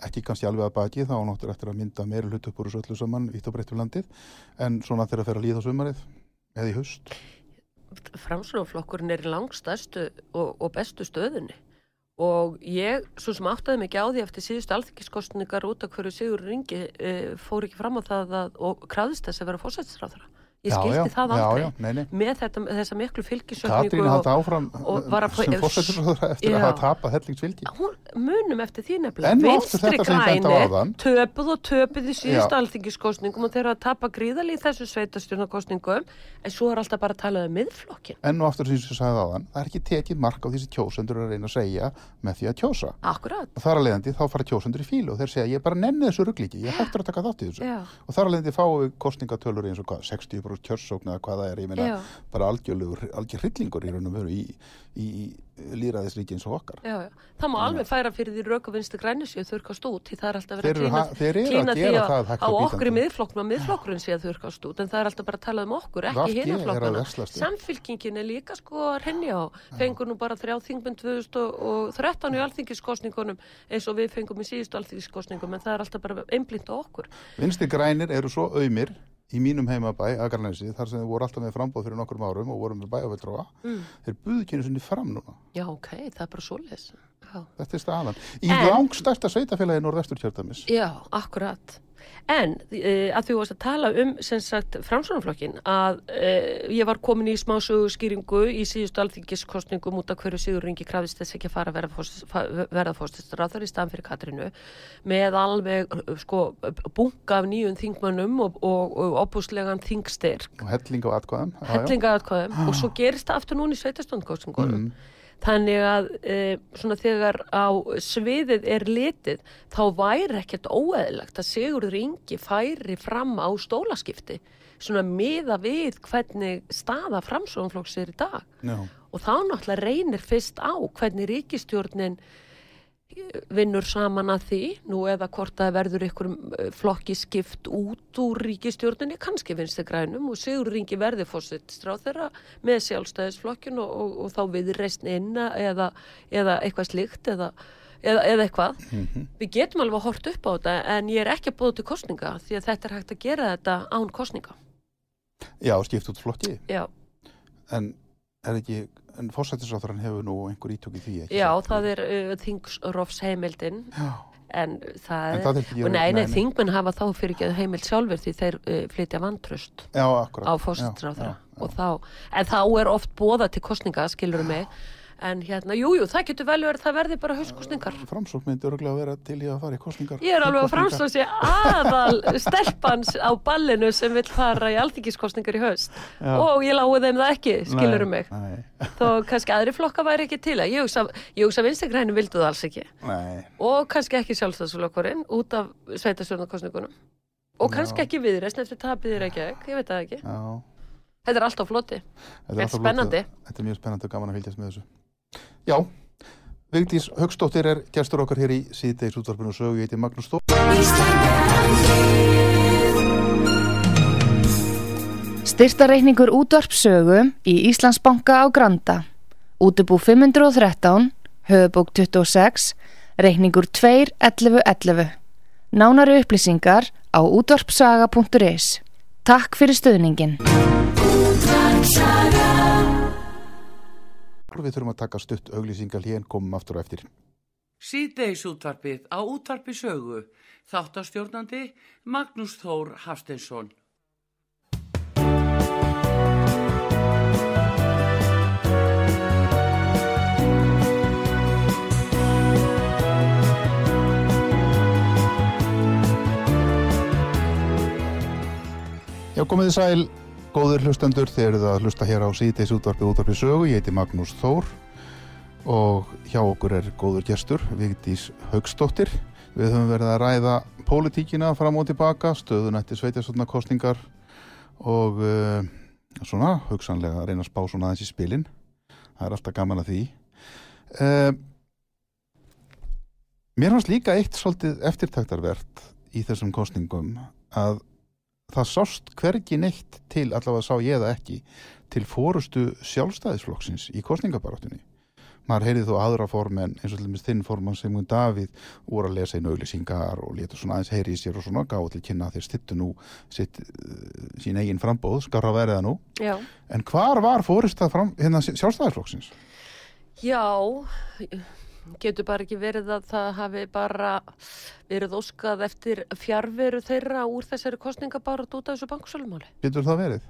ekki kannski alveg að baki, þá náttur eftir að mynda meiri hlut upp úr þessu öllu saman, vitt og breytt um landið, en svona þegar að fer að líða á sumarið eða í haust. Framslóflokkurinn er í langstæstu og, og bestu stöðunni og ég, svo sem áttaði ekki á því eftir síðustu alþingiskostningar út af hverju Sigur Ringi e, fór ekki fram á það að, og krafðist þess að vera fósætsráðara. Ég skildi það aldrei með þetta, þessa miklu haldi áfram og var að fá- sem fórsetisráðara eftir Já. að hafa tapað hellingsvildi. hún munum eftir því nefnilega og vinstri áðan. töpuð og töpuð í síðust alþingiskostningum og þeir eru að tapa gríðali í þessu sveitastjórnarkostningum en svo er alltaf bara að tala um miðflokkin Enn og aftur sem ég sagði áðan, það er ekki tekið mark á því sem kjósendur eru að reyna að segja með því að kjósa. akkurat Og þar að leiðandi þá fara kjósendur í fílu og þeir segja ég bara nenni þessu ruglíki, ég hættur að taka þátt í þessu. Að 60% kjörsókn eða hvað það er, ég meina Já. bara algjörlegur, algjör hryllingur í raun og veru í, í, í líraðisríki eins og okkar. Já, já. Það má alveg færa fyrir því röku vinstri grænisju þurkast út því það er alltaf verið að að klína því að, það hægt á okkur í miðflokknum að miðflokkurinn sé að þurkast út en það er alltaf bara að tala um okkur, ekki að upp. Samfylkingin er líka sko að renja á, fengur nú bara þrjá þingmund 2013 í alþingiskostningunum eins og við fengum í síðustu alþingiskostningum en það er alltaf bara einblind á okkur. Vinstri grænir eru svo auðmir í mínum heimabæ, Akarnesi, þar sem þið voru alltaf með frambóð fyrir nokkrum árum og voru með bæjafeldróa, Mm. þeir buðu kynni sinni fram núna. Já, ok, það er bara svoleiðis. Já. Þetta er staðan. Í langstærsta sveitafélagi Norðvestur kjördamis. Já, akkurat. En uh, að þú varst að tala um sem sagt framsvonarflokkin að uh, ég var komin í smá sögurskýringu í síðustu alþingiskostningum út af hverju Sigur Ringi krafðist þess ekki að fara að verða fórstistur á í staðan fyrir Katrínu með alveg sko bunga af nýjum þingmönnum og, og, og opúslegan þingstyrk Og helling á atkvæðum. Já, já. hellingaðatkvæðum og svo gerist það aftur núna í sveitastofnkostingunum. Mm. Þannig að e, svona þegar á sviðið er litið þá væri ekkert óeðlegt að Sigurður Ingi færi fram á stólaskipti svona miða við hvernig staða framsóðanflokks er í dag Já. og þá náttúrulega reynir fyrst á hvernig ríkistjórnin vinnur saman að því nú eða hvort það verður ykkur flokki skipt út úr ríkistjórninni kannski vinstu grænum og Sigur Ringi verði fórsitt stráð þeirra með sjálfstæðisflokkin og, og, og þá við reysn inn eða, eða eitthvað slíkt eða, eða, eða eitthvað. Við getum alveg að hort upp á þetta en ég er ekki að búið til kostninga því að þetta er hægt að gera þetta án kostninga Já, skipt út flokki. já, En er ekki, en fórsættisráþurann hefur nú einhver ítök í því, ekki? já satt? það er uh, þingsrofs heimildin Já, en það en er er. Og nei, nei, þingmenn hafa þá fyrir ekki heimild sjálfur því þeir uh, flytja vantröst Já, á þá, en þá er oft bóða til kostninga, skilur mig en hérna, jú, jú, það getur vel verið það verði bara hauskostningar Framsókn myndi örgulega að vera til í að fara í kostningar. Ég er alveg að framstáð sér aðal stelpans á ballinu sem vil fara í alþingiskostningar í haust Já. og ég lái þeim það ekki, skilur Nei, mig Nei, þó kannski aðri flokka væri ekki til ég hugsa, vinstegræni vildu það alls ekki nei. og kannski ekki sjálfstæðsflokkurinn út af sveitastjórnarkostningunum og kannski Já. ekki viðreist eftir í Reykjavík, ég veit það ekki Já. þetta er alltaf floti, Þetta Þetta er alltaf spennandi. flott. Þetta er mjög spennandi og gaman að fylgjast með þessu. Já, Vigdís Högstóttir er gestur okkar hér í síðdeis útvarpinu og sögu. Ég heiti Magnús Þór. Styrtareikningur útvarpsögu í Íslandsbanka á Granda. Útubú 513, höfubók 26, reikningur 2.11.11. Nánari upplýsingar á útvarpsaga.is. Takk fyrir stöðningin. Við þurfum að taka stutt auglýsingal hér komum aftur á eftir. Síðdeis útvarpið á útvarpi sögu. Þáttastjórnandi Magnús Þór Hafsteinsson. Já, komið þið sæl, góður hlustendur, þeir eru að hlusta hér á síðdeis útvarpið útvarpið sögu. Ég heiti Magnús Þór og hjá okkur er góður gestur, Vigdís Högstóttir. Við höfum verið að ræða pólitíkina fram og tilbaka, stöðun eftir sveitasotna kostningar og uh, svona, hugsanlega að reyna að spá svona aðeins í spilin. Það er alltaf gaman að því. Uh, mér fannst líka eitt svolítið eftirtæktarvert í þessum kostningum að það sást hvergi neitt til, allavega sá ég það ekki, til fórustu sjálfstæðisflokksins í kostningabaráttunni. Maður heyrði þó aðra formen eins og til dæmis þinn forman sem hún Davíð voru að lesa inn auglýsingar og letur svona aðeins heyri í sér og svona gáði til kynna að þeir stittu nú sitt, uh, sín eigin frambóð, skarra verið það nú. já En hvar var fórusta fram, hérna, sjálfstæðisflokksins? Já, getur bara ekki verið að það hafi bara verið óskað eftir fjárveru þeirra úr þessari kostningabárat út af þessu banksölumáli. Getur það verið?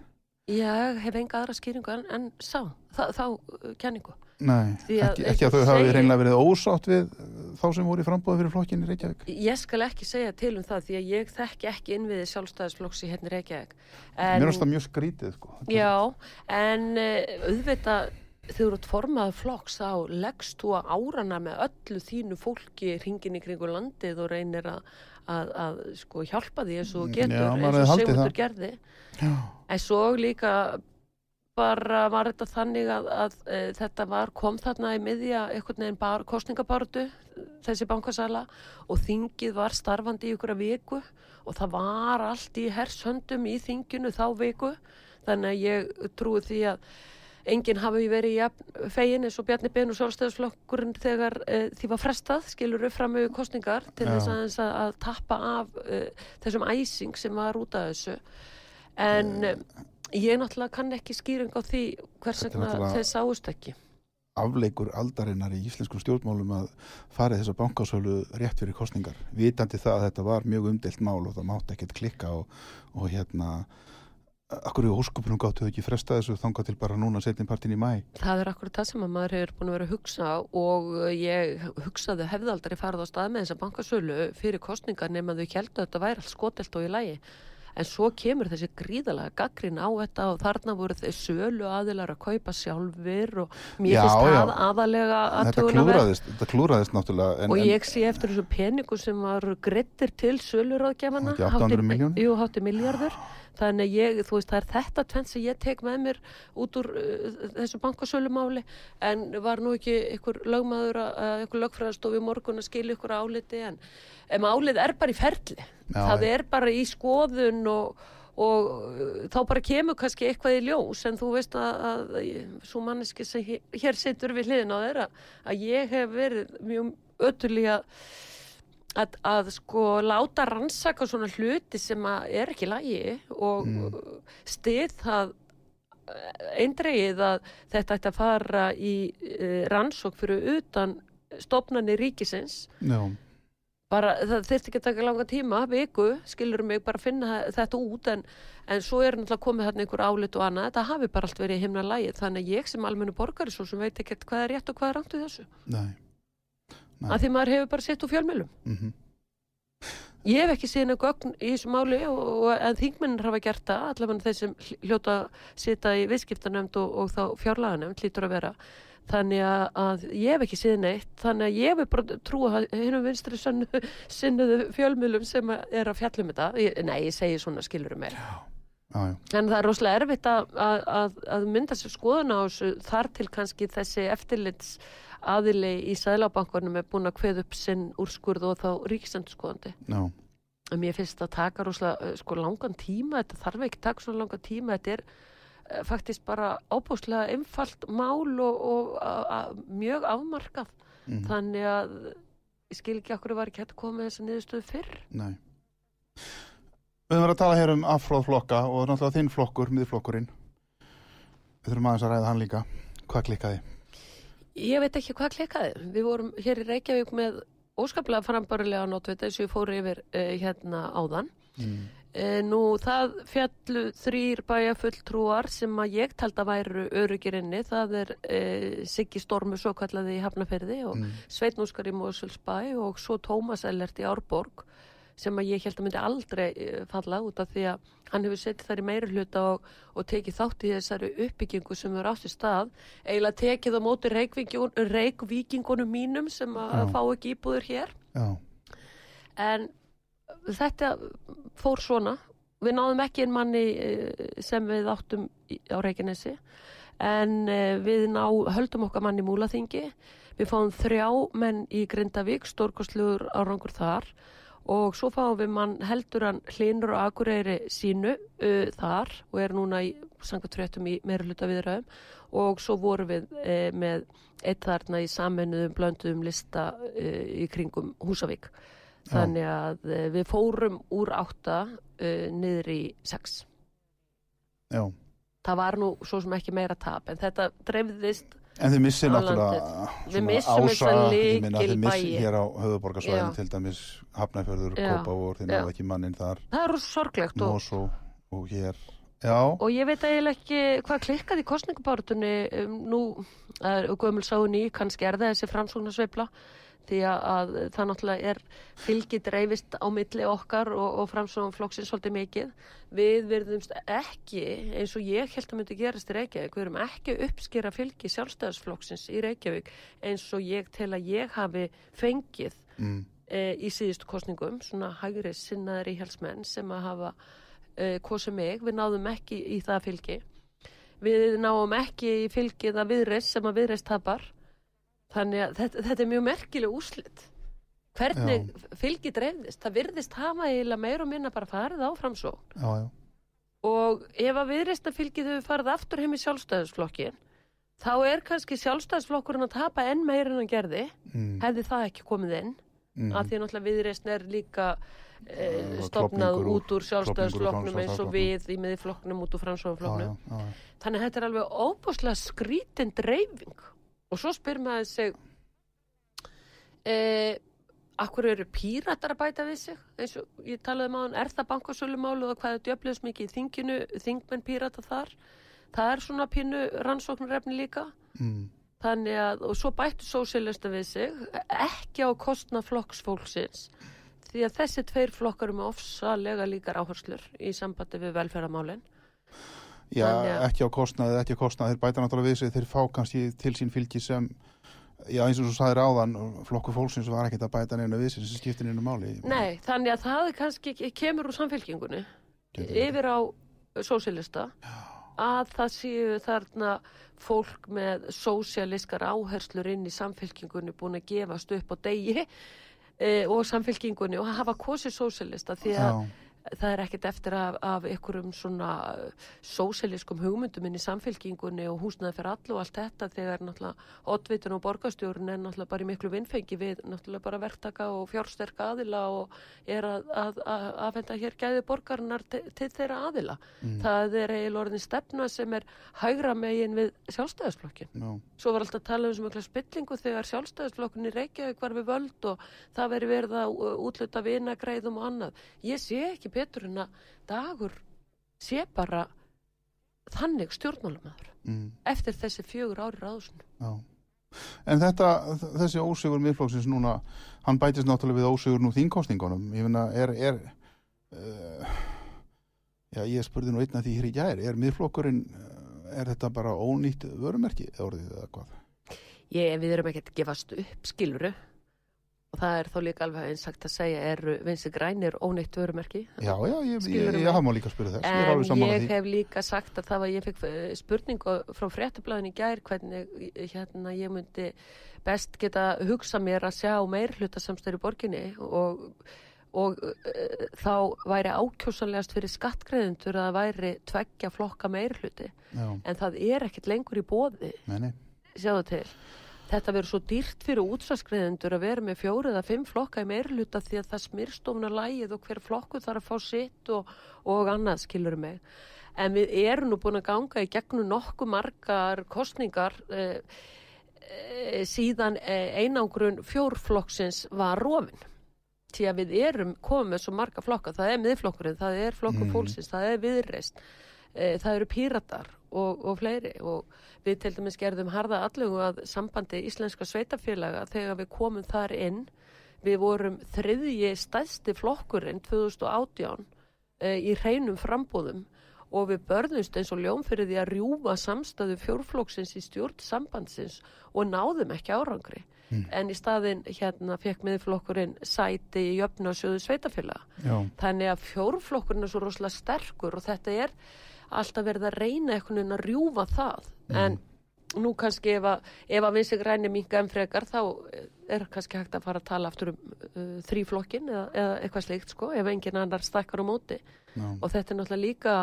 Ég hef enga aðra skýringu en, en sá, þá, þá uh, kenningu. Nei, að ekki, ekki að þau hafi reynlega verið ósátt við uh, þá sem voru í frambóði fyrir flokkinni Reykjavík. Ég skal ekki segja til um það því að ég þekki ekki innviði sjálfstæðisflokks í hérna Reykjavík. En, Mér finnst það mjög skrítið, sko. Já, en uh, auðvitað þegar þú ert formaður flokks þá leggst þú að árana með öllu þínu fólki hringin í kringu landið og reynir að, að, að sko, hjálpa því eins og Mm, getur já, eins og það. gerði. Já. En svo líka bara var þetta þannig að, að e, þetta var, kom þarna í miðja einhvern veginn bar, kostningabartu þessi bankasala og þingið var starfandi í ykkur að viku og það var allt í hershöndum í þinginu þá viku þannig að ég trúi því að enginn hafi verið jafn fegin eins og Bjarni Ben og Sjálfstæðisflokkurinn þegar e, því var frestað, skilur upp fram með kostningar til þess aðeins að, að tappa af e, þessum æsing sem var út af þessu. En um, ég náttúrulega kann ekki skýring á því hvers er vegna þeir sáust ekki. afleikur aldarinnar í íslenskum stjórnmálum að farið þessa bankásölu rétt fyrir kostningar vitandi það að þetta var mjög umdelt mál og það mátti ekkert klikka og, og hérna akkur í óskupunum gáttu þau ekki fresta þessu þangað til bara núna setjum partin í mæ Það er akkurat það sem að maður hefur búin að vera að hugsa og ég hugsaði hefði aldrei farið á stað með þessa bankasölu fyrir kostningar nema þau heldur að þetta væri allt skotelt og í lagi. En svo kemur þessi gríðalega gaggrin á þetta og þarna voru þeir sölu aðilar að kaupa sjálfur og mér finnst það aðalega þetta aðtugunarvert. klúraðist, þetta klúraðist náttúrulega en, Og ég sé eftir þessu peningu sem var greittir til söluráðgjafana. Ekki 800 milljónir? Jú, hátti miljardur. Þannig ég, þú veist, það er þetta tvenn sem ég tek með mér út úr uh, þessu bankasölumáli. En var nú ekki ykkur lögmaður að ykkur lögfræðastofi morgun að skilja ykkur áliti? En, en málið er bara í ferli. Já, það er bara í skoðun og, og uh, þá bara kemur kannski eitthvað í ljós. En þú veist að, að svo manneski sem hér, hér situr við hliðin á þeirra að ég hef verið mjög ötulega að, að sko láta rannsaka svona hluti sem er ekki lægi og mm. stið það eindreið að þetta ætti að fara í uh, rannsók fyrir utan stopnarnir ríkisins já, bara það þurfti ekki að taka langa tíma viku, skilur mig bara að finna þetta út en, en svo er náttúrulega komið þarna einhver álit og annað, þetta hafi bara allt verið í himna lægi, þannig að ég sem almennu borgari svo sem veit ekkert hvað er rétt og hvað er rangt við þessu, Nei. Að því maður hefur bara sett úr fjölmjölum mm ég hef ekki að gögn í þessu máli og, og, en þingmennir hafa gert það allavega þeir sem hl- hljóta að sita í viðskiptanemnd og, og þá fjárlaganemnd lítur að vera. Þannig að, að ég hef ekki síðan neitt. Þannig að ég hef bara trúa hinnum vinstri sinnuðu fjölmjölum sem að er að fjallum þetta. Ég, nei, ég segi svona skilurum mér já, já, En það er rosalega erfitt að, að, að, að mynda sér skoðun á þessu þar til kannski þessi eftirlits aðili í Sælabankunum er búin að kveða upp sinn úrskurð og þá ríkisendurskoðandi. já, En mér finnst það taka rosalega eh, sko, langan tíma, þetta þarf ekki taka svona langan tíma, þetta er eh, faktisk bara ábúslega einfalt mál og, og a, a, mjög afmarkað. mhm, Þannig að ég skil ekki okkur var ekki hægt að koma með þessa niðurstöðu fyrr. nei Við höfum verið að tala hér um afróðflokka og náttúrulega þinn flokkur, miðflokkurinn Við þurfum aðeins að ræða hann líka Hvað klikkaði? Ég veit ekki hvað klikaði. Við vorum hér í Reykjavík með óskaplega frambarilega notvita eins og ég fór yfir uh, hérna áðan. Mm. Uh, nú það fjallu þrýr bæjafulltrúar sem að ég talda væru öryggir inni. Það er uh, Siggi Stormu svo kallaði í Hafnafyrði og Mm. Sveinn Óskar í Moselsbæ og svo Tómas Ellert í Árborg sem að ég held að myndi aldrei eh, falla út af því að hann hefur setið þar í meiri hluta og, og tekið þátt í þessari uppbyggingu sem er átt í stað. Eiginlega tekið á móti reykvíkingunum mínum sem að Já. fá ekki íbúður hér. Já, en þetta fór svona. Við náðum ekki einn manni eh, sem við áttum á Reykjanesi. En eh, við ná, höldum okkar manni Múlaþingi. Við fáum þrjá menn í Grindavík stórkostlugur árangur þar og svo fáum við mann heldur hann hlinur og akureyri sínu uh, þar og er núna í sangat fréttum í meira hluta viðræðum og svo vorum við uh, með eitt þarna í sammennuðum blönduðum lista uh, í kringum Húsavík. Þannig að við fórum úr átta uh, niður í sex. Já. Það var nú svo sem ekki meira tap en þetta dreifðist En þið missið náttúrulega þessa ég meina, þið missið hér á höfuborgarsvæðinu Já. til dæmis Hafnæfjörður. Kópavór, þið náðu ekki mannin þar. Það er rosa sorglegt og, Mosó og og ég veit eiginlega ekki hvað klikkaði í kostningabárutunni um, nú er gömul sáni kannski er það þessi framsóknarsveifla því að, að það náttúrulega er fylgi dreifist á milli okkar og, og framsóknarflokksins svolítið mikið við verðumst ekki eins og ég held að myndi gerast í Reykjavík við erum ekki að uppskera fylgi sjálfstæðasflokksins í Reykjavík eins og ég tel að ég hafi fengið mm, e, í síðustu kostningum, svona hægri sinnaðir íhjálpsmenn sem að hafa e, kosið mig, við náðum ekki í það fylgi. Við náum ekki í fylgið að viðreist sem að viðreist tapar. Þannig að þetta, þetta er mjög merkileg úslit. Hvernig fylgi dreifðist? Það virðist hafa eiginlega meira og minna bara farið áfram svo. já, já Og ef að viðreista fylgið hefur farið aftur heim í sjálfstæðisflokkin, þá er kannski sjálfstæðisflokkurinn að tapa enn meira en hann gerði, mm, hefði það ekki komið inn Mhm. að því að náttúrulega viðreisn er líka e, og stopnað úr- út úr sjálfstæðisflokknum eins og við í miðflokknum út úr já, framsóðanflokknum já, já, já. þannig að þetta er alveg óbúslega skrítin dreifing og svo spyr maður sig e, akkur eru píratar að bæta við sig? Eins og ég talaði um á hann, er það bankasölumálu og hvað er djöflis mikið í þinginu þingmenn pírata þar? Það er svona pínu rannsóknarefni líka. Mm. þannig að, og svo bættu sósélista við sig ekki á kostna flokksfólksins því að þessi tveir flokkar eru með ofsalega líkar áherslur í sambandi við velferðamálin Já, Þannig ekki á kostnaði, ekki á kostnaði, þeir bæta náttúrulega við sig, þeir fá kannski til sín fylgi sem, já eins og þú sagðir áðan, flokkur fólksins var ekkert að bæta neina við sig sem skiptir neina máli. Nei, þannig að það kannski kemur úr samfélkingunni yfir á sósélista að það séu þarna fólk með sósjáliskar áherslur inn í samfélkingunni búin að gefast upp á degi e, og samfélkingunni og hafa kosið sósjálista því að Já, það er ekkert eftir af, af einhverjum svona sósjáliskum hugmyndum inn í samfélkingunni og húsnaði fyrir allu og allt þetta þegar náttúrulega oddvitun og borgarstjórun er náttúrulega bara í miklu vinnfengi við náttúrulega bara verktaka og fjársterka aðila og er að, að, að aðfenda hér gæði borgarinnar til, til þeirra aðila. Það er eiginlega orðin stefna sem er hægra megin við sjálfstæðisflokkin. já, Svo var alltaf að tala um sem mikla spillingu þegar sjálfstæðisflokkin í Reykjavík var við völd og það veri verið að uh, útluta vinagreiðum og annað. Ég sé ekki betur en að dagur sé bara þannig stjórnmálumæður mm, eftir þessi fjögur ári ráðsunu. já. En þetta, þessi ósigur miðflokksins núna, hann bætist náttúrulega við ósigur nú þínkostningunum. Ég finna, er, er, uh, já, ég spurði nú einn að því hér í gær, er miðflokkurinn, eh, er þetta bara ónýtt vörumerki eða orðið eða hvað? Ég, við erum ekkert gefast upp skiluru og það er þó líka alveg einsagt að segja er vinsi grænir óneitt vörumerki. Já, já, ég, ég, ég, ég hafa má líka spyrja þess, ég En ég því. hef líka sagt að það var, ég fekk eh, spurningu frá fréttablaðin í gær hvernig eh, hérna ég myndi best geta hugsa mér að sjá meir hluta samstæður í borginni og, og uh, þá væri ákjósanlegast fyrir skattgreðendur að það væri tveggja flokka meir hluti Já, en það er ekkert lengur í bóði sjáðu til þetta verður svo dýrt fyrir útsvarsgreðendur að vera með fjóru eða fimm flokka í meirluta því að það smyrstofna lægið og hver flokku þarf að fá sitt og, og annað skilur mig. En við erum nú búin að ganga í gegnum nokkuð margar kostningar eh, eh, síðan eh, einangrun fjórflokksins var rofin. Því að við erum komið svo marga flokka. Það er miðflokkurinn, það er flokkur Mhm. fólksins það er viðreist, eh, það eru píratar og, og fleiri. Og við til dæmis gerðum harða allugu að sambandi íslenska sveitafélaga þegar við komum þar inn við vorum þriðji stæðsti flokkurinn 2018 e, í hreinum frambúðum og við börðumst eins og ljóm fyrir því að rjúfa samstæðu fjórflokksins í stjórn sambandsins og náðum ekki árangri. En í staðin hérna fekk miðflokkurinn sæti í jöfnasjóðu sveitafélaga þannig að fjórflokkurinn er svo rosalega sterkur og þetta er alltaf verið að reyna einhvern veginn að rjúfa það en nú kannski ef að, að vinsi græni minga en frekar þá er kannski hægt að fara að tala aftur um uh, þrýflokkin eða, eða eitthvað slíkt sko ef engin annar stakkar á móti. Já, og þetta er náttúrulega líka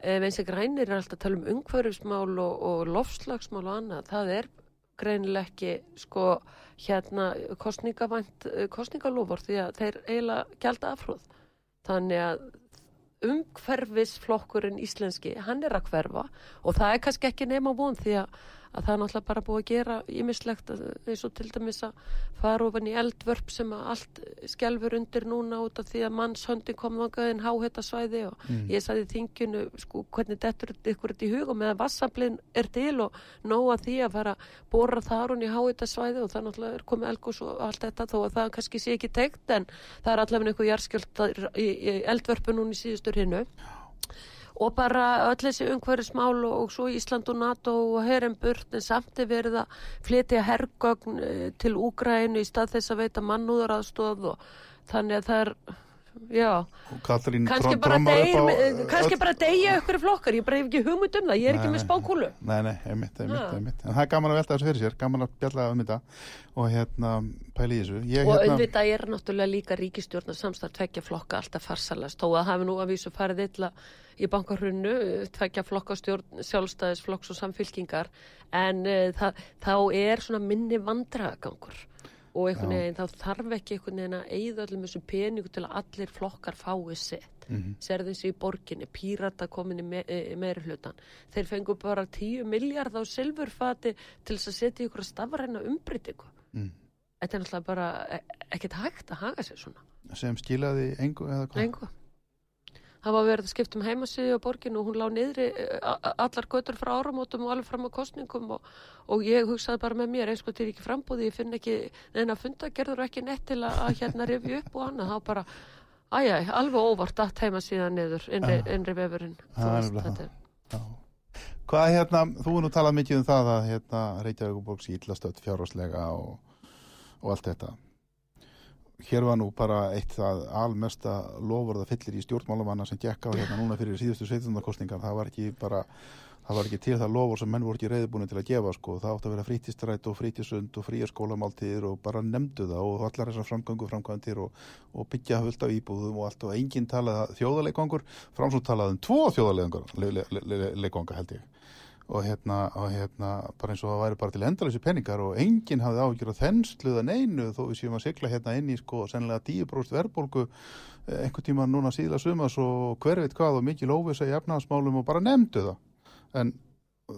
eh, vinsi grænir er alltaf að tala um umhverfismál og, og lofslagsmál og annað. Það er greinilega ekki sko hérna kostningavænt eh, kostningalofur því að þeir eiginlega gælda afhróð þannig að umhverfisflokkurinn íslenski, hann er að hverfa og það er kannski ekki nema von því að, að það er náttúrulega bara búið að gera ímislegt eins og til dæmis að fara ofan í eldvörp sem að allt skelfur undir núna út af því að mannshöndin kom þangaðin háhetta svæði og ég sagði þinginu sko hvernig dettur ykkur þetta í hug? Og meðan vassablinn er til og nóga því að fara að bóra þar hún í háhetta svæði og það náttúrulega er komið elgus og allt þetta þó að það kannski sé ekki teikt en það er allavega einhver jarðskjöld eldvörpu núna í síðustur hinnu og bara öll þessi umhverfismál og, og svo Ísland og NATO og herin burt en samt er verið að flytja hergögn eh, til Úgrænu í stað þess að veita mannúðaraðstóð og þannig að það er já, kannski bara með- deyja ykkur flokkar, ég bara hef ekki hugmynd um það ég er ekki Nei, með nei. spákúlu Nei, nei, einmitt, einmitt, einmitt. En það er gaman að velta þessu fyrir sér, gaman að bjalla um þetta og hérna, pæli í þessu. Ég, og hérna, auðvitað er náttúrulega líka ríkistjórnar samstarf tveggja flokka alltaf farsalast þó að hafi nú að vísu farið illa í bankarhrunnu, tveggja flokkastjórn sjálfstæðisflokks og samfylkingar en uh, það, þá er svona minni vandragangur og einhvern veginn þá þarf ekki einhvern veginn að eigða öllum þessu peningu til að allir flokkar fái sitt mm -hmm. serðu þessi í borginni, pírata komin í, me í meiri hlutan þeir fengu bara 10 miljard á silfurfati til þess að setja ykkur að stafræna umbreytingu Mm. þetta er náttúrulega bara e- ekkert hægt að haga sér svona sem skilaði engu eða hvað Engu. Það var verið að skipta um heimasíðu á borginu og hún lá niðri eh, allar götur frá áramótum og alveg fram á kostningum og, og ég hugsaði bara með mér eins og til ekki frambúði, ég finn ekki neina fundagerður ekki nett til að, að hérna rifja upp og annað, þá bara æjæ, alveg óvart að heimasíða niður innri, innri vefurinn er þetta er-. Hvað hérna, þú er nú talað mikið um það að hérna, Reykjavíkuborg sé illa stödd fjárháslega og, og allt þetta. Hér var nú bara eitt það almesta lofurða fyllir í stjórnmálamanna sem gekk á hérna núna fyrir síðustu sveitundarkostningar. Það var ekki bara, það var ekki til það lofur sem menn voru ekki reyðbúin til að gefa sko. Það átti að vera frítistrætt og frítisund og fríar skólamáltíðir og bara nefndu það og allar þessar framgöngu framkvæmdir og, og byggja af íbúðum og allt og enginn talaði þjóðarleikongur, framsótt talaði um tvo þjóðarleikonga held ég og hérna, og hérna bara eins og það væri bara til endalösi peningar og enginn hafði ágjör að þensluða neinu þó við séum að sigla hérna inn í sko sennilega 10% verðbólgu eh, einhvern tíma núna síðla sumas og hver veit hvað og mikil óvisa í efnaðasmálum og bara nefndu það. En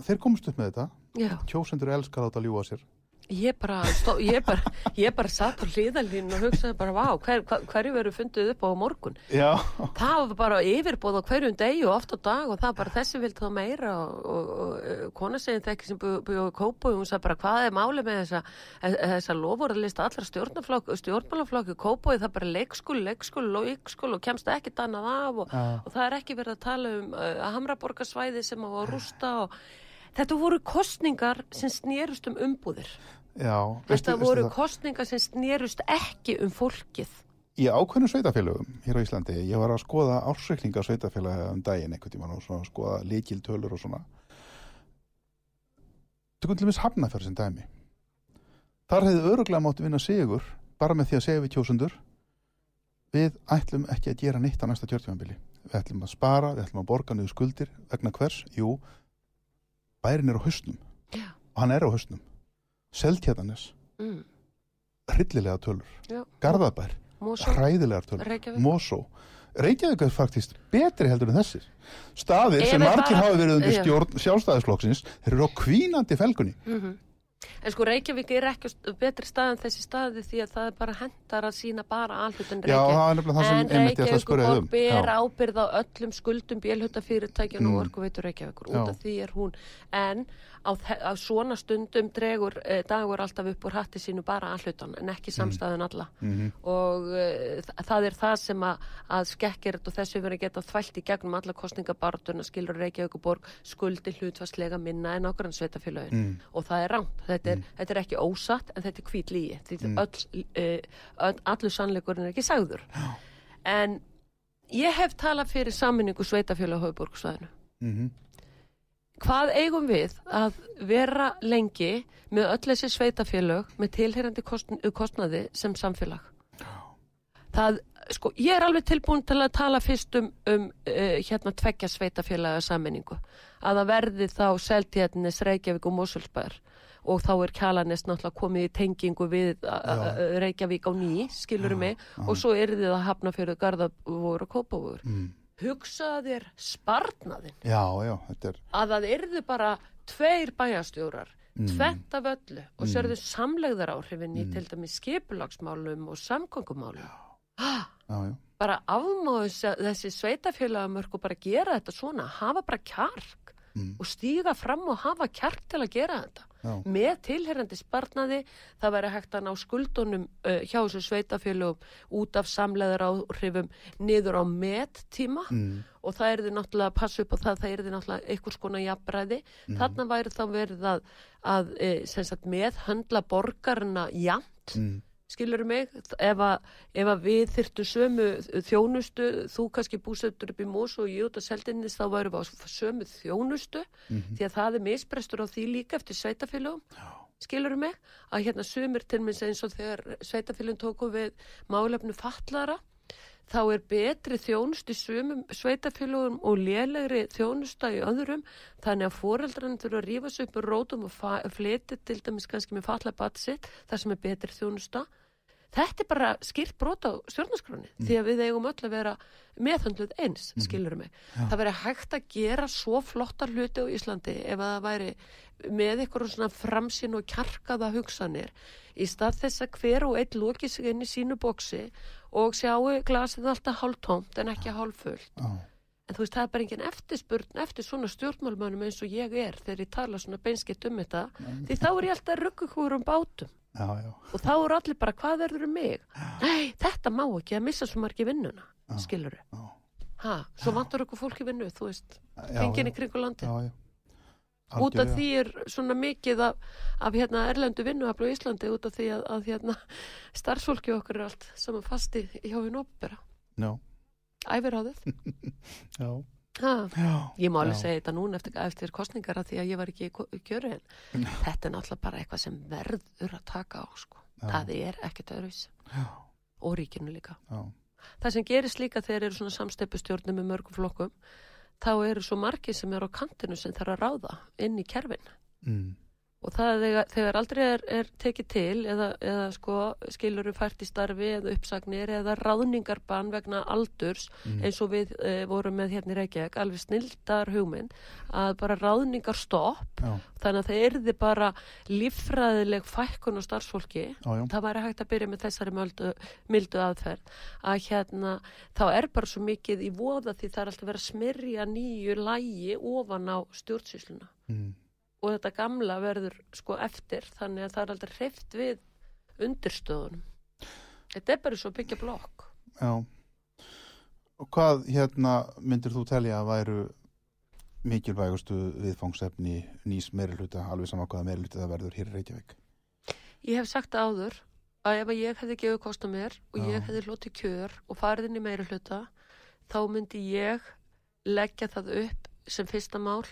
þeir komst upp með þetta. Já, kjósendur elskar átt að ljúa sér ég bara, stó, ég bara, ég bara satt á hliðalínu og hugsaði bara, vá, hver, hver, hverju verður fundið upp á morgun? Já, það var bara yfirbóð á hverjum degi og oft á dag og það bara þessi vilt þá meira. Og, og, og eh, kona segin þekki sem búið á Kópau og hún sagði bara hvað er máli með þessa, eh, þessa lofurðalista allra stjórnmálaflokki Kópau það bara leikskóli, leikskóli, leikskóli og kemst ekkit annað af og, og það er ekki verið að tala um uh, Hamraborgarsvæði sem á að rústa og þetta voru kostningar sem snerust um umbúðir já þetta veistu voru það? kostningar sem snerust ekki um fólkið Í ákveðnum sveitafélögum hér á Íslandi, ég var að skoða ársreikninga sveitafélaga um daginn einhvern tímann og svona, skoða líkil tölur og svona. Tökum til mis hafnafjörð sem dæmi. Þar hefði öruglega mátt vinna sigur bara með því að segja við kjósundur við ætlum ekki að gera neitt á næsta kjörtjóðanbili. Við ætlum að spara, við ætlum að borga niður skuldir vegna hvers? Jú, bærin er á Já. og hann er á hausnum. Seltjarnanes, mm. hryllilega tölur. Já. Garðabær, Mosó, hræðilegar tölur. Reykjavík Mosó Reykjavík er faktist betri heldur en þessir staðir Ef sem við margir bara- hafa verið undir Já. stjórn sjálfstæðisflokksins þeir eru á kvínandi felgunni Mhm. En sko Reykjavík er ekki betri stað en þessi staði því að það er bara hendar að sína bara er það sem en um. Reykjavík ber Já. ábyrð á öllum skuldum bélhutafyrirtækjan Mm. og orkuveitur Reykjavíkur út af því er hún en á, á svona stundum dregur eh, dagur alltaf upp úr hatti sínu bara allutan en ekki samstæðun alla Mhm. og eh, þa- það er það sem að, að skekkir og þessu verið geta þvælt í gegnum alla kostningabartuna skilur Reykjavíkuborg skuldi hlutfastlega minna en okkur en sveitafélögin Mm. og það er rámt, þetta er, þetta er ekki ósatt en þetta er hvít lígi því Mm. öll, öll, allur sannleikurinn er ekki sagður. En ég hef talað fyrir sammenningu sveitafélag á höfuborgsvæðinu Mhm. hvað eigum við að vera lengi með öll þessi sveitafélag með tilheyrandi kostn, kostnaði sem samfélag? Það, sko, ég er alveg tilbúin til að tala fyrst um, um uh, hérna tveggja sveitafélaga sammenningu að það verði þá Seltjarnis, Reykjavík og Mosulsbær og þá er Kjalarnes náttúrulega komið í tengingu við Reykjavík á ný, skilur mig? og svo er þið að hafna fyrir Garðavóður og Kópavóður Mm. hugsaðu þér sparnaðin Já, já, þetta er að það yrðu bara tveir bæjastjórar Mm. tvent af öllu. Og sérðu samlegðar áhrifin í til dæmis skipulagsmálum og samgöngumálum. Já, já, bara afmáðu þess- þessi sveitafélagamörk og bara gera þetta svona hafa bara kjark Mm. og stíga fram og hafa kjark til að gera þetta já. með tilherrandi sparnaði það væri hægt að ná skuldunum uh, hjá þessu sveitafélagum út af samleðar áhrifum niður á mettíma Mm. og það er þið náttúrulega að passa upp á það það er þið náttúrulega einhvers konar jafnbræði Mm. þarna væri þá verið að, að e, sagt, meðhöndla borgarna jafnt Mm. Skilur mig, ef að, ef að við þyrftu sömu þjónustu þú kannski búsettur upp í Mós og ég út að seldinnis þá væru við á sömu þjónustu Mhm. því að það er misbrestur á því líka eftir sveitafélögum skilur mig, að hérna sömur til minns eins og þegar sveitafélögum tóku við málefnu fatlara þá er betri þjónust í sumum sveitafélugum og lélegri þjónusta í öðrum. Þannig að foreldrarinn þurfa að rífa sig upp úr rótum og fleti til dæmis kannski með falla batsitt þar sem er betri þjónusta Þetta er bara skýrt brot á stjórnarskráni mm. því að við eigum öll að vera meðhandluð eins, mm. skilur mig. Ja. Það veri hægt að gera svo flottar hluti á Íslandi ef að það væri með ykkur svona framsinn og kjarkaða hugsanir í stað þess að hver og einn lóki sig inn í sínu bóksi og sjáu glasið alltaf hálf tómt en ekki hálf fullt. Oh. En þú veist, það er bara engin eftirspurn eftir svona stjórnmálmönum eins og ég er þegar ég tala svona beinskitt um þetta, mm. því þá er ég alltaf rugguhúrum bátum já, já. og þá eru allir bara hvað verður um mig? Nei þetta má ekki að missa svo margi vinnuna skilur þau svo vantur okkur fólki vinnu þú veist, hengin í kringu landi út af því er svona mikið af, af hérna erlendu vinnuaflu í Íslandi út af því að, að hérna starfsfólki okkar er allt saman fasti hjá hinn opera æfir á þið já. Ég má alveg segja þetta núna eftir, eftir kostningar að því að ég var ekki í kjöru en þetta er náttúrulega bara eitthvað sem verður að taka á sko. það er ekkert öðruvis og ríkinu líka. Já. það sem gerist líka þegar eru svona samsteipustjórnum með mörgum flokkum þá eru svo margir sem eru á kantinu sem þarf að ráða inn í kerfin. Mm og það þegar, þegar aldrei er, er tekið til eða, eða sko skiluru fært í starfi eða uppsagnir eða ráðningarban vegna aldurs mm. eins og við e, vorum með hérna í Reykjavík alveg snildar hugmynd að bara ráðningar stopp já. þannig að það erði bara líffræðileg fækkun og starfsfólki já, já. það væri hægt að byrja með þessari möldu, mildu aðferð að hérna þá er bara svo mikið í voða því það er alltaf verið að smyrja nýju lægi ofan á stjórnsýsluna mm og þetta gamla verður sko eftir þannig að það er aldrei hreift við undirstöðunum. Þetta er bara svo byggja blokk. Já. Og hvað hérna myndir þú telja að væru mikilvægustu viðfangsefni nýs meiruluta alveg sama hvaða meiruluta það verður hér í Reykjavík? Ég hef sagt áður að ef ég hefði gefið kost á mér og Já. ég hefði lótið kjör og farið inn í meiruluta þá myndi ég leggja það upp sem fyrsta mál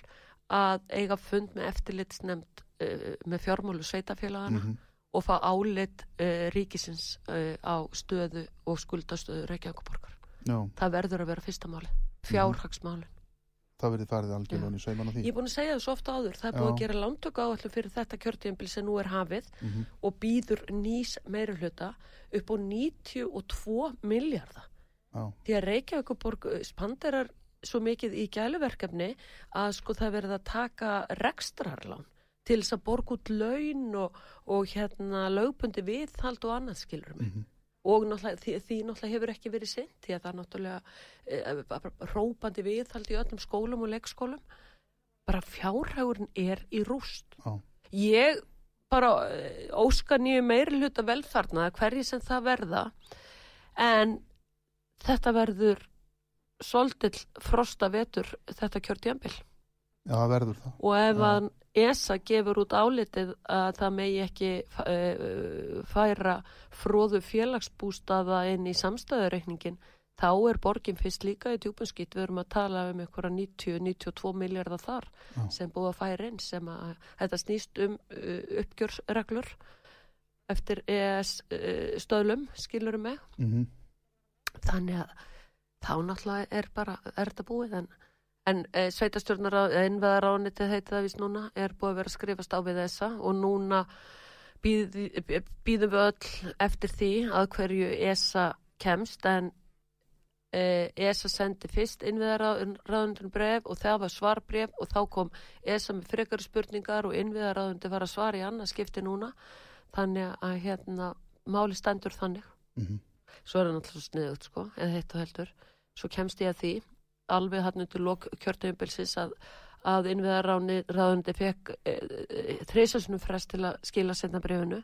að eiga fund með eftirlitsnefnd uh, með fjármálu sveitafélagana mm -hmm. og fá álit uh, ríkisins uh, á stöðu og skuldastöðu Reykjavíkuborgar. Það verður að vera fyrsta máli, fjárhagsmálin. Mm -hmm. Það verður farið algjörlunni sauman á því. Ég er búin að segja það svo ofta áður. Það er búin Já. að gera lántöku áallu fyrir þetta kjörtíðanbíl sem nú er hafið mm -hmm. og býður nýs meira hluta upp á 92 miljardar. Því að Reykjavíkuborg spanderar svo mikið í gæluverkefni að sko það verið að taka rekstrarlán til þess að borga út laun og, og hérna lögbundi viðhald og annað skilur mig. Mm -hmm. Og náttúrulega, því, því náttúrulega hefur ekki verið sent því að það er náttúrulega e, rópandi viðhald í öllum skólum og leikskólum. Bara fjárhægurinn er í rúst. Oh. Ég bara e, óska nýju meiri hluta velfarna hverji sem það verða en þetta verður svolítill frosta vetur þetta kjörtjambil. Já, það verður það. Og ef Já. að ESA gefur út álitið að það megi ekki uh, færa fróðu félagsbústaða inn í samstæðureikningin, þá er borgin fyrst líka í tjúpunskitt. Við erum að tala um einhverja 90-92 miljardar þar Já. sem búið að færa inn sem að þetta snýst um uh, uppgjörsreglur eftir ES uh, stöðlum, skilurum með. Mm -hmm. Þannig að þá náttúrulega er bara, er þetta búið en, en e, sveitastjórnar einveðaránitið heiti það vist núna er búið að vera að skrifast á við þessa og núna býð, býðum við öll eftir því að hverju ESA kemst en e, ESA sendi fyrst innviðaráðundin bref og það var svarbref og þá kom ESA með frekar spurningar og innviðaráðundi var að svara í annað skipti núna. Þannig að hérna máli stendur þannig. Mm -hmm. svo er það náttúrulega sniðut sko eða hitt og heldur svo kemst ég að því alveg hann undir lok kjörtöfumbilsins að, að innviðaráðundi fekk e, e, þreysasunum frest til að skila setna brefinu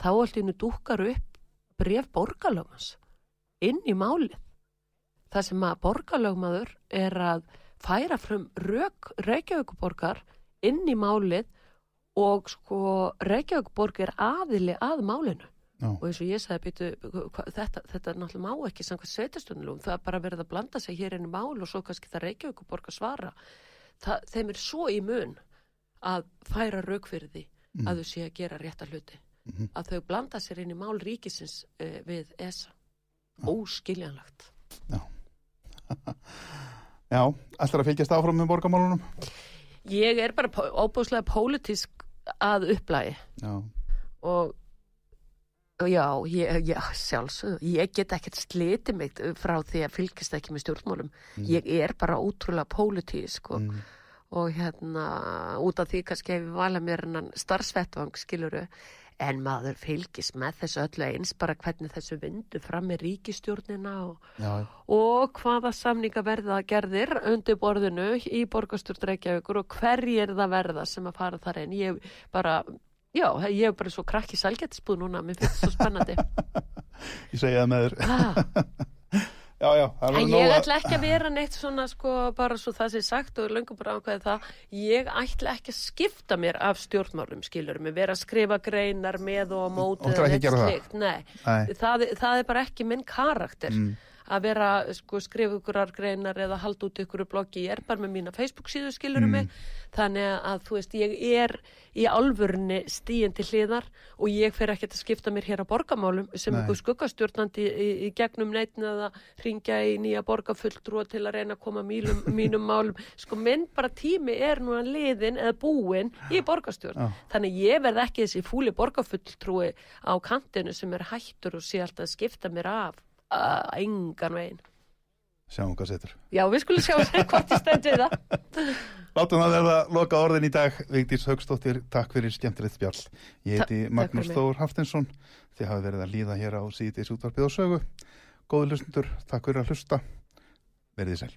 þá allt innu dúkar upp bref borgarlögmans inn í málið. Það sem að borgarlögmaður er að færa frum Reykjavíkuborgar inn í málið og sko Reykjavíkuborg er aðili að málinu Já. og eins og ég sagði býtu, þetta, þetta er náttúrulega má ekki samkvæmt sveitastunulum, það er bara verið að blanda sig hér inn í mál og svo kannski það reykja ykkur borg að svara. Það, þeim er svo í mun að færa rauk fyrir því mm. að þau sé að gera rétta hluti. Mm -hmm. að þau blanda sér inn í mál ríkisins eh, við ESA. Óskiljanlagt Já, ætlar að fylgjast áfram með borgamálunum? Ég er bara óbúslega pólitísk að upplægi Já, og já, ég, já, sjálfsögðu, ég get ekkert slitið mig frá því að fylgist ekki með stjórnmálum. Ég er bara ótrúlega pólitísk og, Mm. og hérna, út af því kannski hef ég valað mér hennan starfsvettvang, skiluru, en maður fylgist með þessu öllu eins, bara hvernig þessu vindu fram með ríkistjórnina og, og hvaða samninga verða gerðir undir borðinu í borgarstjórn Reykjavíkur og hverjir það verða sem að fara þar inn. Ég bara, já, ég er bara svo krakki sælgættisbúð núna, mér finnst það svo spennandi. ég segi það með þér. Já, já, það en ég ætla ekki að vera neitt svona sko, bara svo það sé sagt og löngum bara ákveði það, ég ætla ekki að skipta mér af stjórnmálum, skilur mig, vera að skrifa greinar með og á móti Áttu ekki að gera það? slíkt, nei. Nei. Það, það er bara ekki minn karakter Mm. Að vera, sko, skrifa ykkurar greinar eða halda út ykkur bloggi, ég er bara með mína Facebook síðu skilurum Mm. mig, þannig að þú veist, ég er í alvörunni stíin til hliðar og ég fer ekkert að skipta mér hér á borgamálum sem Nei. ykkur skuggastjórnandi í, í, gegnum neitin eða ringja í nýja borgarfulltrúa til að reyna að koma mínum, mínum málum, sko minn bara tími er nú að liðin eða búin í borgarstjórn, Já. þannig ég verð ekki þessi fúli borgarfulltrúi á kantinu sem er hættur og sé alltaf að skipta mér af uh, engan veginn. Sjáum hvað setur. Já, við skulum sjá hvort ég stend við það. Látum það verða loka orðin í dag. Vigdís Haugstóttir, takk fyrir skemmtilegt spjall. Ég heiti takk Magnús. Þór Haftinsson. Þið hafi verið að líða hér á síðdeis útvarpið og sögu. Góðu hlustundur, takk fyrir að hlusta. Verðið sæl.